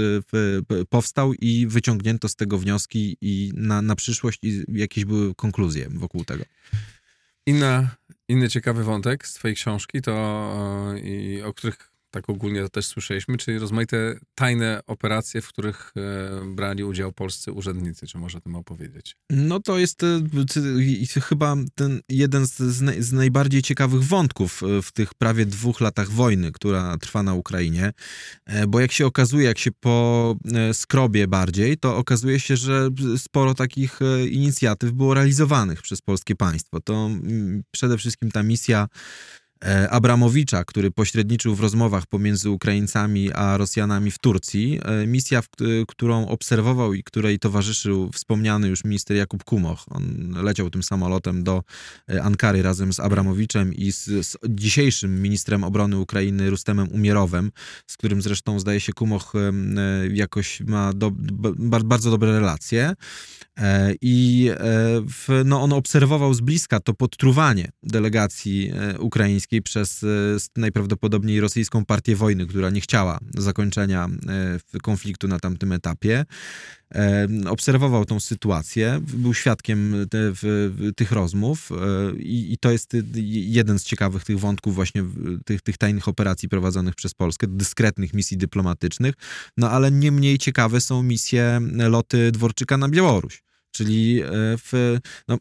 powstał i wyciągnięto z tego wnioski i na, na przyszłość i jakieś były konkluzje wokół tego. Inna, inny ciekawy wątek z twojej książki, to i o których tak ogólnie to też słyszeliśmy, czyli rozmaite tajne operacje, w których e, brali udział polscy urzędnicy. Czy można o tym opowiedzieć? No to jest e, chyba ten jeden z, z, najbardziej ciekawych wątków e, w tych prawie dwóch latach wojny, która trwa na Ukrainie, bo jak się okazuje, jak się po skrobie bardziej, to okazuje się, że sporo takich inicjatyw było realizowanych przez polskie państwo. To mm, przede wszystkim ta misja Abramowicza, który pośredniczył w rozmowach pomiędzy Ukraińcami a Rosjanami w Turcji. E, misja, którą obserwował i której towarzyszył wspomniany już minister Jakub Kumoch. On leciał tym samolotem do e, Ankary razem z Abramowiczem i z, z dzisiejszym ministrem obrony Ukrainy Rustemem Umierowem, z którym zresztą zdaje się Kumoch jakoś ma do, bardzo dobre relacje. I w, no, on obserwował z bliska to podtruwanie delegacji ukraińskiej przez e, najprawdopodobniej rosyjską partię wojny, która nie chciała zakończenia e, konfliktu na tamtym etapie. E, obserwował tą sytuację, był świadkiem te, tych rozmów i, i, to jest jeden z ciekawych tych wątków właśnie tych, tych tajnych operacji prowadzonych przez Polskę, dyskretnych misji dyplomatycznych, no ale nie mniej ciekawe są misje loty Dworczyka na Białoruś. Czyli e, w, no,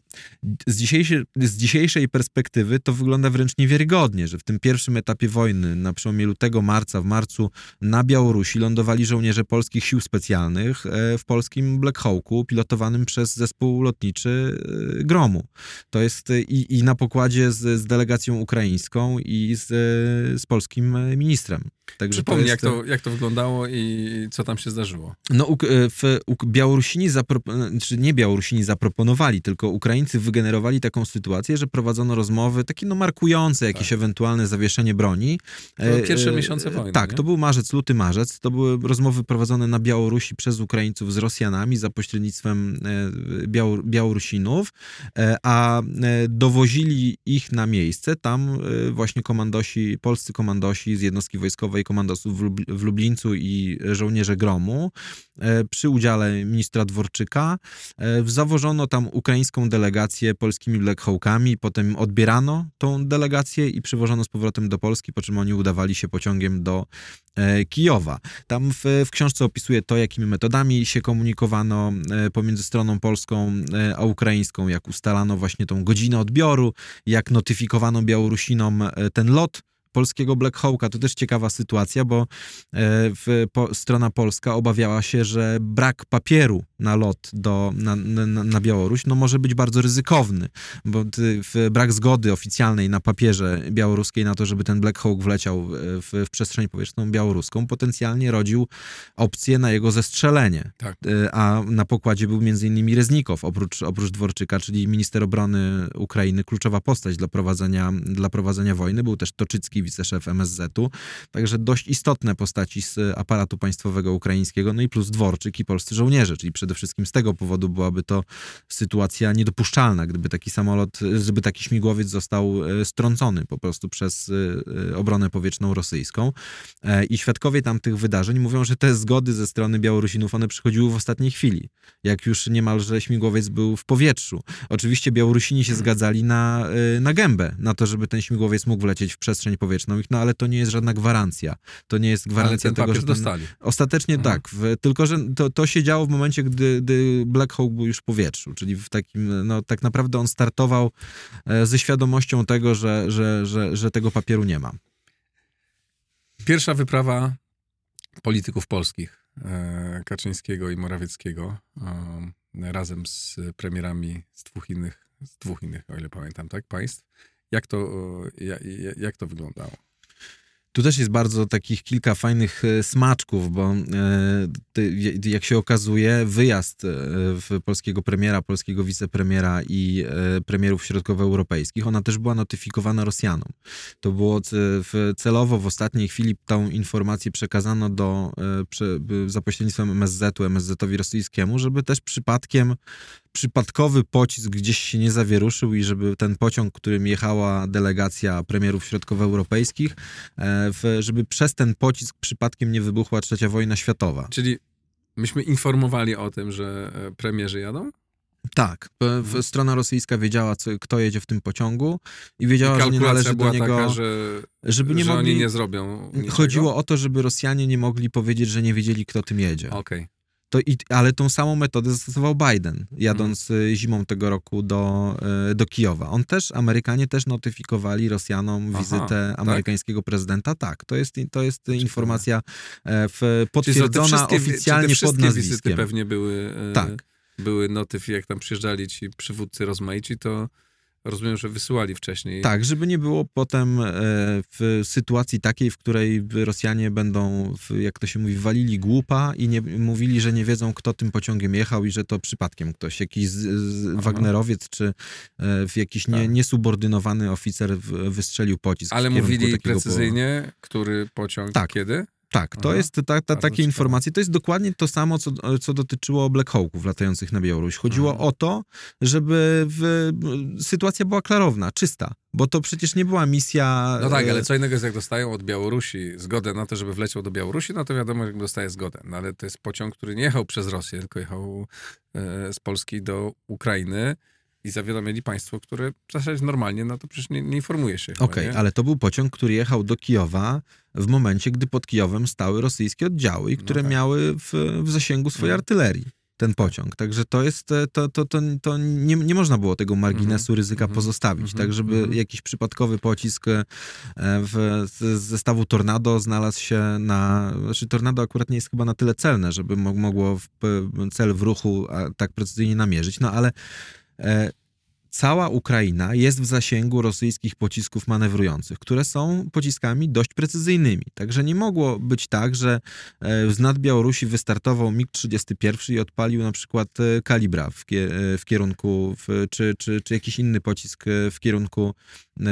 z, dzisiejszej, z dzisiejszej perspektywy to wygląda wręcz niewiarygodnie, że w tym pierwszym etapie wojny, na przełomie lutego, marca, w marcu na Białorusi lądowali żołnierze polskich sił specjalnych e, w polskim Black Hawku, pilotowanym przez zespół lotniczy e, Gromu. To jest i, i na pokładzie z, z delegacją ukraińską i z, z polskim ministrem. Także Przypomnij, jest... jak, to, jak to wyglądało i co tam się zdarzyło. No, w, w Białorusini, zapro... czy nie Białorusini, Białorusini zaproponowali, tylko Ukraińcy wygenerowali taką sytuację, że prowadzono rozmowy takie no markujące jakieś Tak. ewentualne zawieszenie broni. To E, pierwsze miesiące wojny, Tak, nie? to był marzec, luty, marzec. To były rozmowy prowadzone na Białorusi przez Ukraińców z Rosjanami za pośrednictwem e, Białor- Białorusinów, e, a dowozili ich na miejsce. Tam właśnie komandosi, polscy komandosi z jednostki wojskowej, komandosów w, Lub- w Lublińcu i żołnierze Gromu przy udziale ministra Dworczyka zawożono tam ukraińską delegację polskimi Black potem odbierano tą delegację i przywożono z powrotem do Polski, po czym oni udawali się pociągiem do e, Kijowa. Tam w, w książce opisuje to, jakimi metodami się komunikowano e, pomiędzy stroną polską e, a ukraińską, jak ustalano właśnie tą godzinę odbioru, jak notyfikowano Białorusinom ten lot polskiego Black Hawka. To też ciekawa sytuacja, bo e, w, po, strona polska obawiała się, że brak papieru na lot do, na, na, na Białoruś no może być bardzo ryzykowny, bo brak zgody oficjalnej na papierze białoruskiej na to, żeby ten Black Hawk wleciał w, w przestrzeń powietrzną białoruską, potencjalnie rodził opcję na jego zestrzelenie. Tak. E, A na pokładzie był m.in. Reznikow, oprócz, oprócz Dworczyka, czyli minister obrony Ukrainy, kluczowa postać dla prowadzenia, dla prowadzenia wojny. Był też Toczycki, wiceszef MSZ-u. Także dość istotne postaci z aparatu państwowego ukraińskiego, no i plus Dworczyk i polscy żołnierze, czyli przede wszystkim z tego powodu byłaby to sytuacja niedopuszczalna, gdyby taki samolot, żeby taki śmigłowiec został e, strącony po prostu przez e, obronę powietrzną rosyjską. E, I świadkowie tamtych wydarzeń mówią, że te zgody ze strony Białorusinów, one przychodziły w ostatniej chwili, jak już niemalże śmigłowiec był w powietrzu. Oczywiście Białorusini się zgadzali na, e, na gębę, na to, żeby ten śmigłowiec mógł wlecieć w przestrzeń powietrzną, Ich, no ale to nie jest żadna gwarancja. To nie jest Ale gwarancja ten tego, że ten, dostali. Ostatecznie Mhm. tak, w, tylko że to, to się działo w momencie, gdy, gdy Black Hawk był już w powietrzu, czyli w takim, no tak naprawdę on startował e, ze świadomością tego, że, że, że, że tego papieru nie ma. Pierwsza wyprawa polityków polskich, e, Kaczyńskiego i Morawieckiego, e, razem z premierami z dwóch innych, z dwóch innych, o ile pamiętam, tak, państw. Jak to, ja- ja- jak to wyglądało? Tu też jest bardzo takich kilka fajnych e, smaczków, bo e, jak się okazuje, wyjazd e, polskiego premiera, polskiego wicepremiera i premierów środkowoeuropejskich, ona też była notyfikowana Rosjanom. To było celowo w ostatniej chwili tą informację przekazano do, za pośrednictwem MSZ-u, MSZ-owi rosyjskiemu, żeby też przypadkiem przypadkowy pocisk gdzieś się nie zawieruszył i żeby ten pociąg, którym jechała delegacja premierów środkowoeuropejskich, e, żeby przez ten pocisk przypadkiem nie wybuchła trzecia wojna światowa. Czyli myśmy informowali o tym, że e, premierzy jadą? Tak. Strona rosyjska wiedziała, co, kto jedzie w tym pociągu i wiedziała, I że nie należy do niego... taka, że, żeby nie że mogli... oni nie zrobią niczego? Chodziło o to, żeby Rosjanie nie mogli powiedzieć, że nie wiedzieli, kto tym jedzie. Okej. To i, ale tą samą metodę zastosował Biden, jadąc y, zimą tego roku do, y, do Kijowa. On też, Amerykanie też notyfikowali Rosjanom Aha, wizytę tak? amerykańskiego prezydenta. Tak, to jest, to jest informacja e, w, potwierdzona oficjalnie pod wszystkie wizyty nazwiskiem. pewnie były, e, Tak. były notyfy, jak tam przyjeżdżali ci przywódcy rozmaici, to rozumiem, że wysyłali wcześniej. Tak, żeby nie było potem e, w sytuacji takiej, w której Rosjanie będą, jak to się mówi, walili głupa i nie, mówili, że nie wiedzą, kto tym pociągiem jechał i że to przypadkiem ktoś, jakiś z, z. Wagnerowiec czy e, w jakiś nie, Tak. niesubordynowany oficer wystrzelił pocisk. Ale mówili precyzyjnie, który pociąg Tak. kiedy? Tak, to Aha. jest ta, ta, takie ciekawe. informacje. To jest dokładnie to samo, co, co dotyczyło Black Hawków latających na Białoruś. Chodziło Mhm. o to, żeby w, sytuacja była klarowna, czysta, bo to przecież nie była misja... No tak, e, ale co innego jest jak dostają od Białorusi zgodę na to, żeby wleciał do Białorusi, no to wiadomo, jak dostaje zgodę. No ale to jest pociąg, który nie jechał przez Rosję, tylko jechał e, z Polski do Ukrainy i zawiadomili państwo, które zasadzie normalnie, no to przecież nie, nie informuje się Okej, nie? ale to był pociąg, który jechał do Kijowa w momencie, gdy pod Kijowem stały rosyjskie oddziały, No które tak. miały w, w zasięgu swojej Mhm. artylerii ten pociąg. Także to jest, e, to, to, to, to nie, nie można było tego marginesu ryzyka Mhm. pozostawić, Mhm. tak żeby Mhm. jakiś przypadkowy pocisk e, w, z zestawu Tornado znalazł się na, znaczy Tornado akurat nie jest chyba na tyle celne, żeby mo- mogło w, cel w ruchu tak precyzyjnie namierzyć, no ale e, cała Ukraina jest w zasięgu rosyjskich pocisków manewrujących, które są pociskami dość precyzyjnymi. Także nie mogło być tak, że z nad Białorusi wystartował MiG-31 i odpalił na przykład kalibra w, w kierunku, w, czy, czy, czy jakiś inny pocisk w kierunku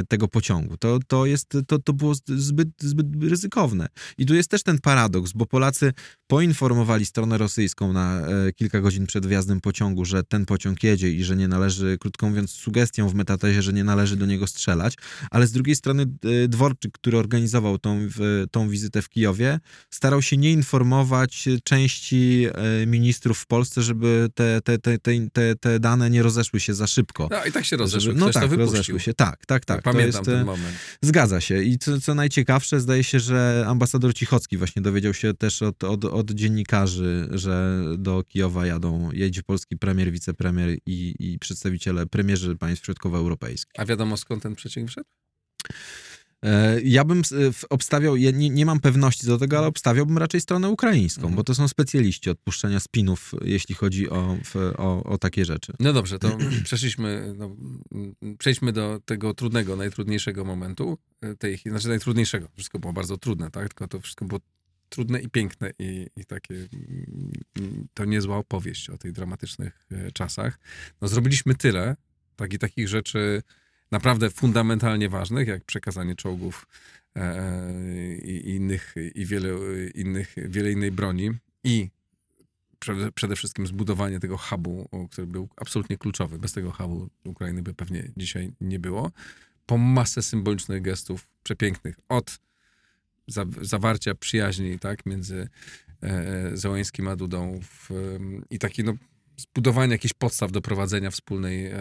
tego pociągu. To, to, jest, to, to było zbyt, zbyt ryzykowne. I tu jest też ten paradoks, bo Polacy poinformowali stronę rosyjską na e, kilka godzin przed wjazdem pociągu, że ten pociąg jedzie i że nie należy, krótko mówiąc, sugestią w metatezie, że nie należy do niego strzelać, ale z drugiej strony e, Dworczyk, który organizował tą, tą wizytę w Kijowie, starał się nie informować części e, ministrów w Polsce, żeby te, te, te, te, te dane nie rozeszły się za szybko. No i tak się rozeszły. Żeby, no tak, rozeszły się. Tak, tak, tak. Pamiętam jest, ten moment. Zgadza się. I co, co najciekawsze, zdaje się, że ambasador Cichocki właśnie dowiedział się też od, od, od dziennikarzy, że do Kijowa jadą, jedzie polski premier, wicepremier i, i przedstawiciele premierzy państw środkowoeuropejskich. A wiadomo skąd ten przeciek wszedł? E, ja bym obstawiał, ja nie, nie, mam pewności do tego, ale obstawiałbym raczej stronę ukraińską, mhm. bo to są specjaliści od puszczenia spinów, jeśli chodzi o, o, o takie rzeczy. No dobrze, to przeszliśmy, no, przejdźmy do tego trudnego, najtrudniejszego momentu, e, tej, znaczy najtrudniejszego, wszystko było bardzo trudne, tak, tylko to wszystko było trudne i piękne i, i takie, mm, to niezła opowieść o tych dramatycznych e, czasach. No zrobiliśmy tyle, tak i takich rzeczy naprawdę fundamentalnie ważnych, jak przekazanie czołgów e, e, i innych, i wiele innych, wiele innej broni i przede, wszystkim zbudowanie tego hubu, który był absolutnie kluczowy. Bez tego hubu Ukrainy by pewnie dzisiaj nie było. Po masę symbolicznych gestów przepięknych. Od za, zawarcia przyjaźni tak, między e, Załańskim a Dudą w, i taki no, zbudowanie jakichś podstaw do prowadzenia wspólnej e,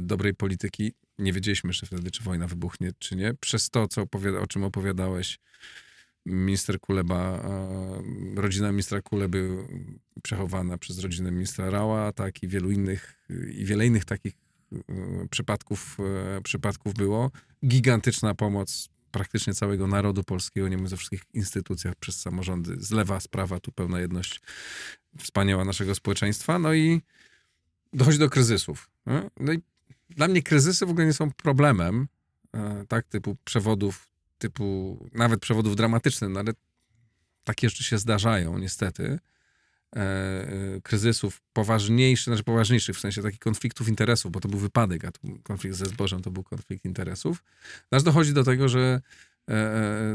dobrej polityki. Nie wiedzieliśmy jeszcze wtedy, czy wojna wybuchnie, czy nie. Przez to, co opowiada, o czym opowiadałeś, minister Kuleba, e, rodzina ministra Kuleby przechowana przez rodzinę ministra Rała, tak, i wielu innych, i wiele innych takich e, przypadków, e, przypadków było. Gigantyczna pomoc praktycznie całego narodu polskiego, nie mówiąc ze wszystkich instytucjach, przez samorządy. Z lewa, z prawa, tu pełna jedność wspaniała naszego społeczeństwa. No i dochodzi do kryzysów. No i dla mnie kryzysy w ogóle nie są problemem, e, tak, typu przewodów, typu nawet przewodów dramatycznych, no ale takie rzeczy się zdarzają niestety. E, e, kryzysów poważniejszych, znaczy poważniejszych, w sensie takich konfliktów interesów, bo to był wypadek, a konflikt ze zbożem to był konflikt interesów. Aż dochodzi do tego, że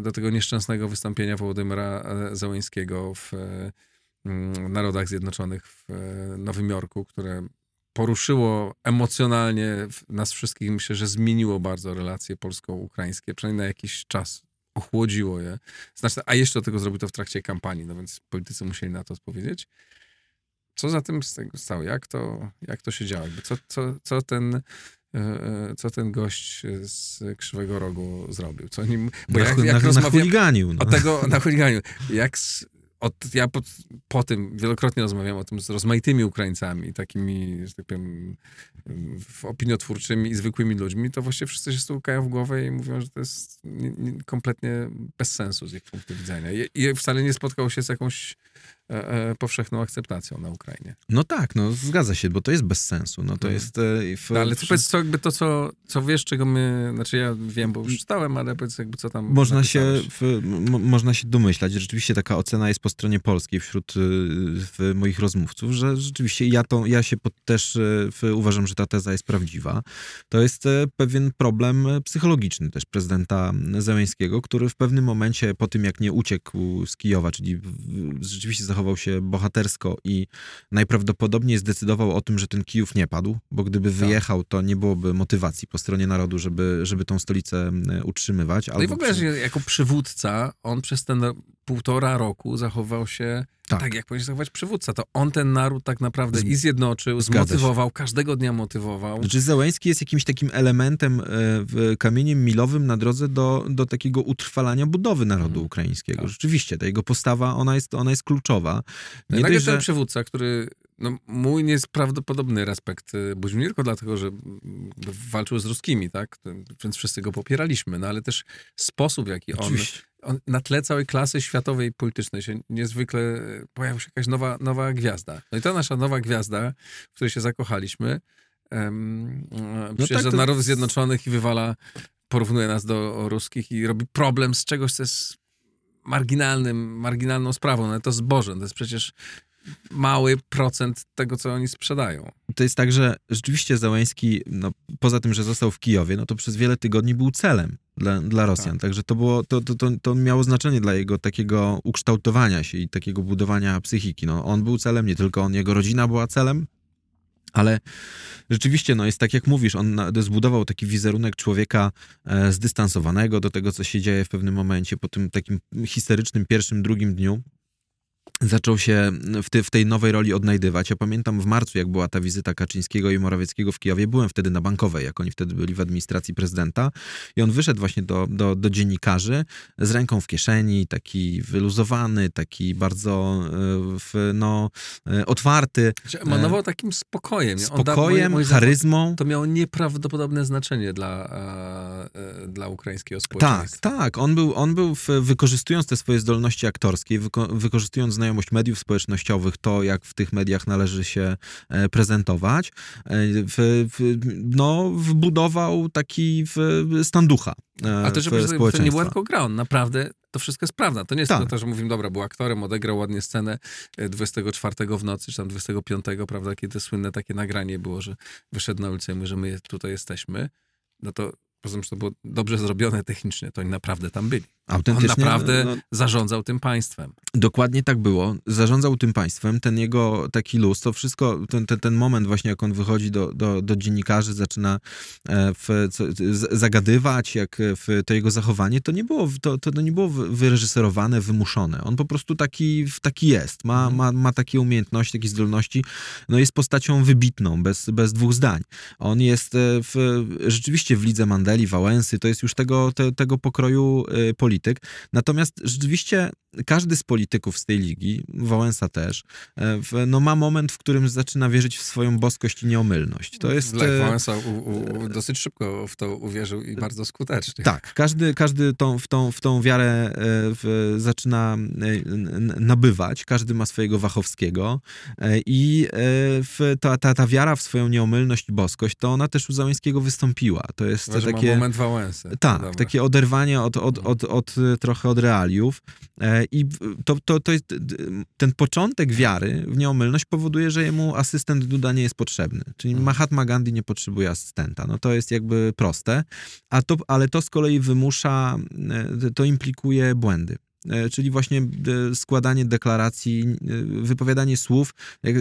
do tego nieszczęsnego wystąpienia Wołodymyra Załańskiego w mm, Narodach Zjednoczonych w Nowym Jorku, które poruszyło emocjonalnie nas wszystkich. Myślę, że zmieniło bardzo relacje polsko-ukraińskie, przynajmniej na jakiś czas ochłodziło je. Znaczy, a jeszcze do tego zrobił to w trakcie kampanii, no więc politycy musieli na to odpowiedzieć. Co za tym stało? Jak to, jak to się działo? Co, co, co ten e, e, co ten gość z Krzywego Rogu zrobił. Co nim, bo jak, jak na, na chuliganiu. No. O tego, na chuliganiu. Jak, od, ja po, po, tym wielokrotnie rozmawiam o tym z rozmaitymi Ukraińcami, takimi, że tak powiem, opiniotwórczymi i zwykłymi ludźmi, to właściwie wszyscy się stukają w głowę i mówią, że to jest nie, nie, kompletnie bez sensu z ich punktu widzenia. I, I wcale nie spotkał się z jakąś powszechną akceptacją na Ukrainie. No tak, no zgadza się, bo to jest bez sensu. No to mhm. jest... E, w, no, ale to powiedz, co, jakby to, co, co wiesz, czego my... Znaczy ja wiem, bo już czytałem, ale powiedz jakby co tam Można się, w, można się domyślać, rzeczywiście taka ocena jest po stronie polskiej wśród w moich rozmówców, że rzeczywiście ja, to, ja się też w, uważam, że ta teza jest prawdziwa. To jest pewien problem psychologiczny też prezydenta Zełęńskiego, który w pewnym momencie po tym, jak nie uciekł z Kijowa, czyli rzeczywiście zachował się bohatersko i najprawdopodobniej zdecydował o tym, że ten Kijów nie padł, bo gdyby tak. wyjechał, to nie byłoby motywacji po stronie narodu, żeby, żeby tą stolicę utrzymywać. No i w ogóle, przy... jako przywódca, on przez ten półtora roku zachował się tak. tak, jak powinien zachować przywódca. To on ten naród tak naprawdę i zjednoczył, zmotywował, każdego dnia motywował. Znaczy Zełęński jest jakimś takim elementem, e, kamieniem milowym na drodze do, do takiego utrwalania budowy narodu hmm. ukraińskiego. Tak. Rzeczywiście, ta jego postawa, ona jest, ona jest kluczowa. Nie no, dość, że... ten przywódca, który no, mój nieprawdopodobny respekt y, budził nie tylko dlatego, że walczył z ruskimi, tak? Więc wszyscy go popieraliśmy, no ale też sposób, w jaki on, on, na tle całej klasy światowej politycznej się niezwykle pojawiła się jakaś nowa, nowa gwiazda. No i ta nasza nowa gwiazda, w której się zakochaliśmy, em, e, tak, to- do Narodów Zjednoczonych i wywala, porównuje nas do ruskich i robi problem z czegoś, co jest marginalnym, marginalną sprawą. No to zboże, to jest przecież mały procent tego, co oni sprzedają. To jest tak, że rzeczywiście Załęski, no, poza tym, że został w Kijowie, no to przez wiele tygodni był celem dla, dla Rosjan. Tak. Także to, było, to, to, to, to miało znaczenie dla jego takiego ukształtowania się i takiego budowania psychiki. No, on był celem, nie tylko on, jego rodzina była celem, ale rzeczywiście, no jest tak jak mówisz, on zbudował taki wizerunek człowieka e, zdystansowanego do tego, co się dzieje w pewnym momencie, po tym takim histerycznym pierwszym, drugim dniu. Zaczął się w, w tej nowej roli odnajdywać. Ja pamiętam w marcu, jak była ta wizyta Kaczyńskiego i Morawieckiego w Kijowie, byłem wtedy na Bankowej, jak oni wtedy byli w administracji prezydenta i on wyszedł właśnie do, do, do dziennikarzy z ręką w kieszeni, taki wyluzowany, taki bardzo e, w, no, e, otwarty, Znaczy, Emanował takim spokojem. spokojem, zdaniem charyzmą. To miało nieprawdopodobne znaczenie dla, e, dla ukraińskiego Tak, społeczeństwa. tak. On był, on był w, wykorzystując te swoje zdolności aktorskie, wyko, wykorzystując znajomość mediów społecznościowych, to jak w tych mediach należy się e, prezentować, e, w, w, no, wbudował taki w, stan ducha e, A to, żeby to nie była tylko gra, on naprawdę to wszystko jest prawda. To nie jest Tak. tylko to, że mówimy, dobra, był aktorem, odegrał ładnie scenę e, 24 w nocy, czy tam 25, prawda, kiedy słynne takie nagranie było, że wyszedł na ulicę i mówi, że my tutaj jesteśmy, no to poza tym, że to było dobrze zrobione technicznie, to oni naprawdę tam byli. On Autentycznie, naprawdę no, zarządzał tym państwem. Dokładnie tak było. Zarządzał tym państwem. Ten jego taki luz, to wszystko, ten, ten, ten moment właśnie, jak on wychodzi do, do, do dziennikarzy, zaczyna e, w, co, zagadywać, jak e, w, to jego zachowanie, to nie było, to, to nie było wy- wyreżyserowane, wymuszone. On po prostu taki, taki jest. Ma, Mhm. ma, ma takie umiejętności, takie zdolności. No jest postacią wybitną, bez, bez dwóch zdań. On jest e, w, rzeczywiście w lidze Mandeli, Wałęsy, to jest już tego, te, tego pokroju e, polityk. Natomiast rzeczywiście każdy z polityków z tej ligi, Wałęsa też, e, no ma moment, w którym zaczyna wierzyć w swoją boskość i nieomylność. To jest... Lech Wałęsa u, u, dosyć szybko w to uwierzył i bardzo skutecznie. Tak, każdy, każdy tą, w, tą, w tą wiarę e, w, zaczyna e, nabywać, każdy ma swojego Wachowskiego i w, ta, ta, ta wiara w swoją nieomylność i boskość, to ona też u Załęskiego wystąpiła. To jest Chyba, takie... moment Wałęsy. Tak, Dobra. takie oderwanie od, od, od, od, trochę od realiów. I to, to, to jest, ten początek wiary w nieomylność powoduje, że jemu asystent Duda nie jest potrzebny. Czyli Mhm. Mahatma Gandhi nie potrzebuje asystenta. No to jest jakby proste, a to, ale to z kolei wymusza, e, to implikuje błędy. E, Czyli właśnie składanie deklaracji, e, wypowiadanie słów. Jak,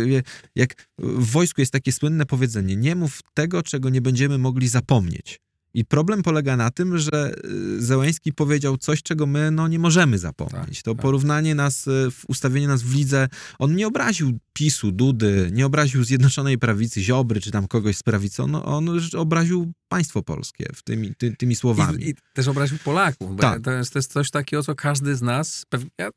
jak w wojsku jest takie słynne powiedzenie: nie mów tego, czego nie będziemy mogli zapomnieć. I problem polega na tym, że y, Zełęński powiedział coś, czego my no, nie możemy zapomnieć. Tak, to tak. porównanie nas, y, ustawienie nas w lidze, on nie obraził PiSu, Dudy, nie obraził Zjednoczonej Prawicy, Ziobry, czy tam kogoś z prawicy, on, on obraził państwo polskie w tymi, ty, tymi słowami. I, I też obraził Polaków. Bo Tak. to, jest, to jest coś takiego, co każdy z nas, pewnie, ja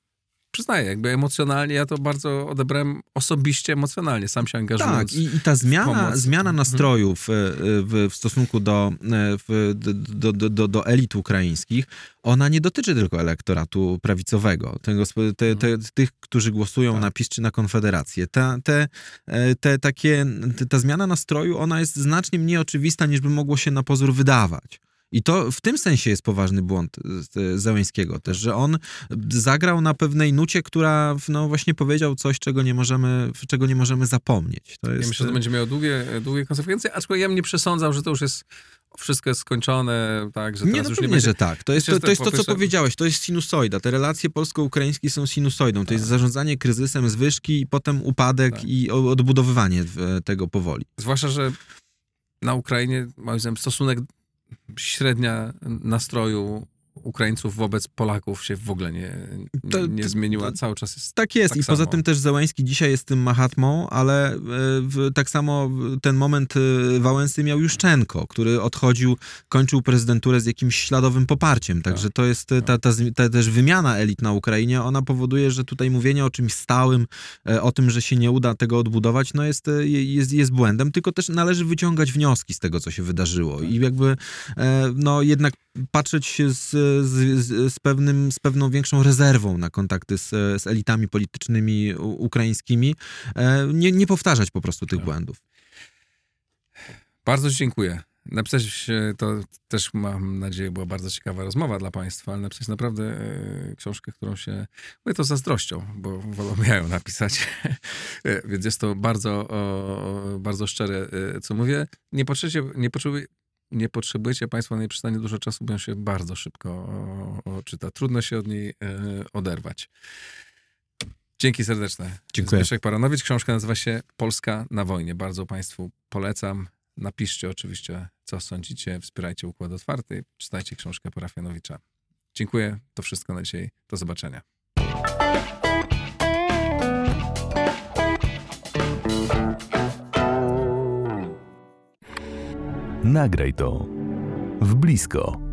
przyznaję, jakby emocjonalnie, ja to bardzo odebrałem osobiście emocjonalnie, sam się angażując. Tak, i, i ta zmiana, zmiana Mhm. nastrojów e, w, w stosunku do, e, w, do, do, do, do elit ukraińskich, ona nie dotyczy tylko elektoratu prawicowego, tego, te, te, tych, którzy głosują Mhm. Tak. na PiS czy na Konfederację. Ta, te, e, te, takie, ta zmiana nastroju, ona jest znacznie mniej oczywista, niż by mogło się na pozór wydawać. I to w tym sensie jest poważny błąd e, Zełęńskiego też, że on zagrał na pewnej nucie, która no właśnie powiedział coś, czego nie możemy, czego nie możemy zapomnieć. To Ja jest, myślę, że to będzie miało długie, długie konsekwencje, aczkolwiek ja bym nie przesądzał, że to już jest, wszystko jest skończone, tak, że Nie, no już nie będzie... że tak. To jest to, to, jest to co powiedziałeś, to jest sinusoida. Te relacje polsko-ukraińskie są sinusoidą. To jest Tak. zarządzanie kryzysem, zwyżki i potem upadek Tak. i odbudowywanie tego powoli. Zwłaszcza, że na Ukrainie, moim zdaniem, stosunek średnia nastroju Ukraińców wobec Polaków się w ogóle nie, To- nie to- zmieniła. Cały czas jest Tak jest Tak i poza samo. tym też Zełański dzisiaj jest tym Mahatmą, ale e, w, tak samo ten moment e, Wałęsy miał Juszczenko, który odchodził, kończył prezydenturę z jakimś śladowym poparciem. Także Tak. to jest e, ta, ta, ta też wymiana elit na Ukrainie, ona powoduje, że tutaj mówienie o czymś stałym, e, o tym, że się nie uda tego odbudować, no jest, jest, jest błędem, tylko też należy wyciągać wnioski z tego, co się wydarzyło i jakby no jednak patrzeć się z, z, z, pewnym, z pewną większą rezerwą na kontakty z, z elitami politycznymi ukraińskimi, e, nie, nie powtarzać po prostu tych Tak. błędów. Bardzo dziękuję. Napisać to też mam nadzieję była bardzo ciekawa rozmowa dla Państwa, ale napisać naprawdę e, książkę, którą się. Mówię to zazdrością, bo wolą ją napisać. E, Więc jest to bardzo, bardzo szczere, co mówię. Nie potrzebujecie, nie potrzebuje, nie potrzebujecie Państwo na jej przeczytanie dużo czasu, bo ją się bardzo szybko czyta. Trudno się od niej e, oderwać. Dzięki serdeczne. Dziękuję. Zbyszek Paranowicz. Książka nazywa się Polska na wojnie. Bardzo Państwu polecam. Napiszcie oczywiście, co sądzicie. Wspierajcie Układ Otwarty. Czytajcie książkę Parafianowicza. Dziękuję. To wszystko na dzisiaj. Do zobaczenia. Nagraj to w blisko.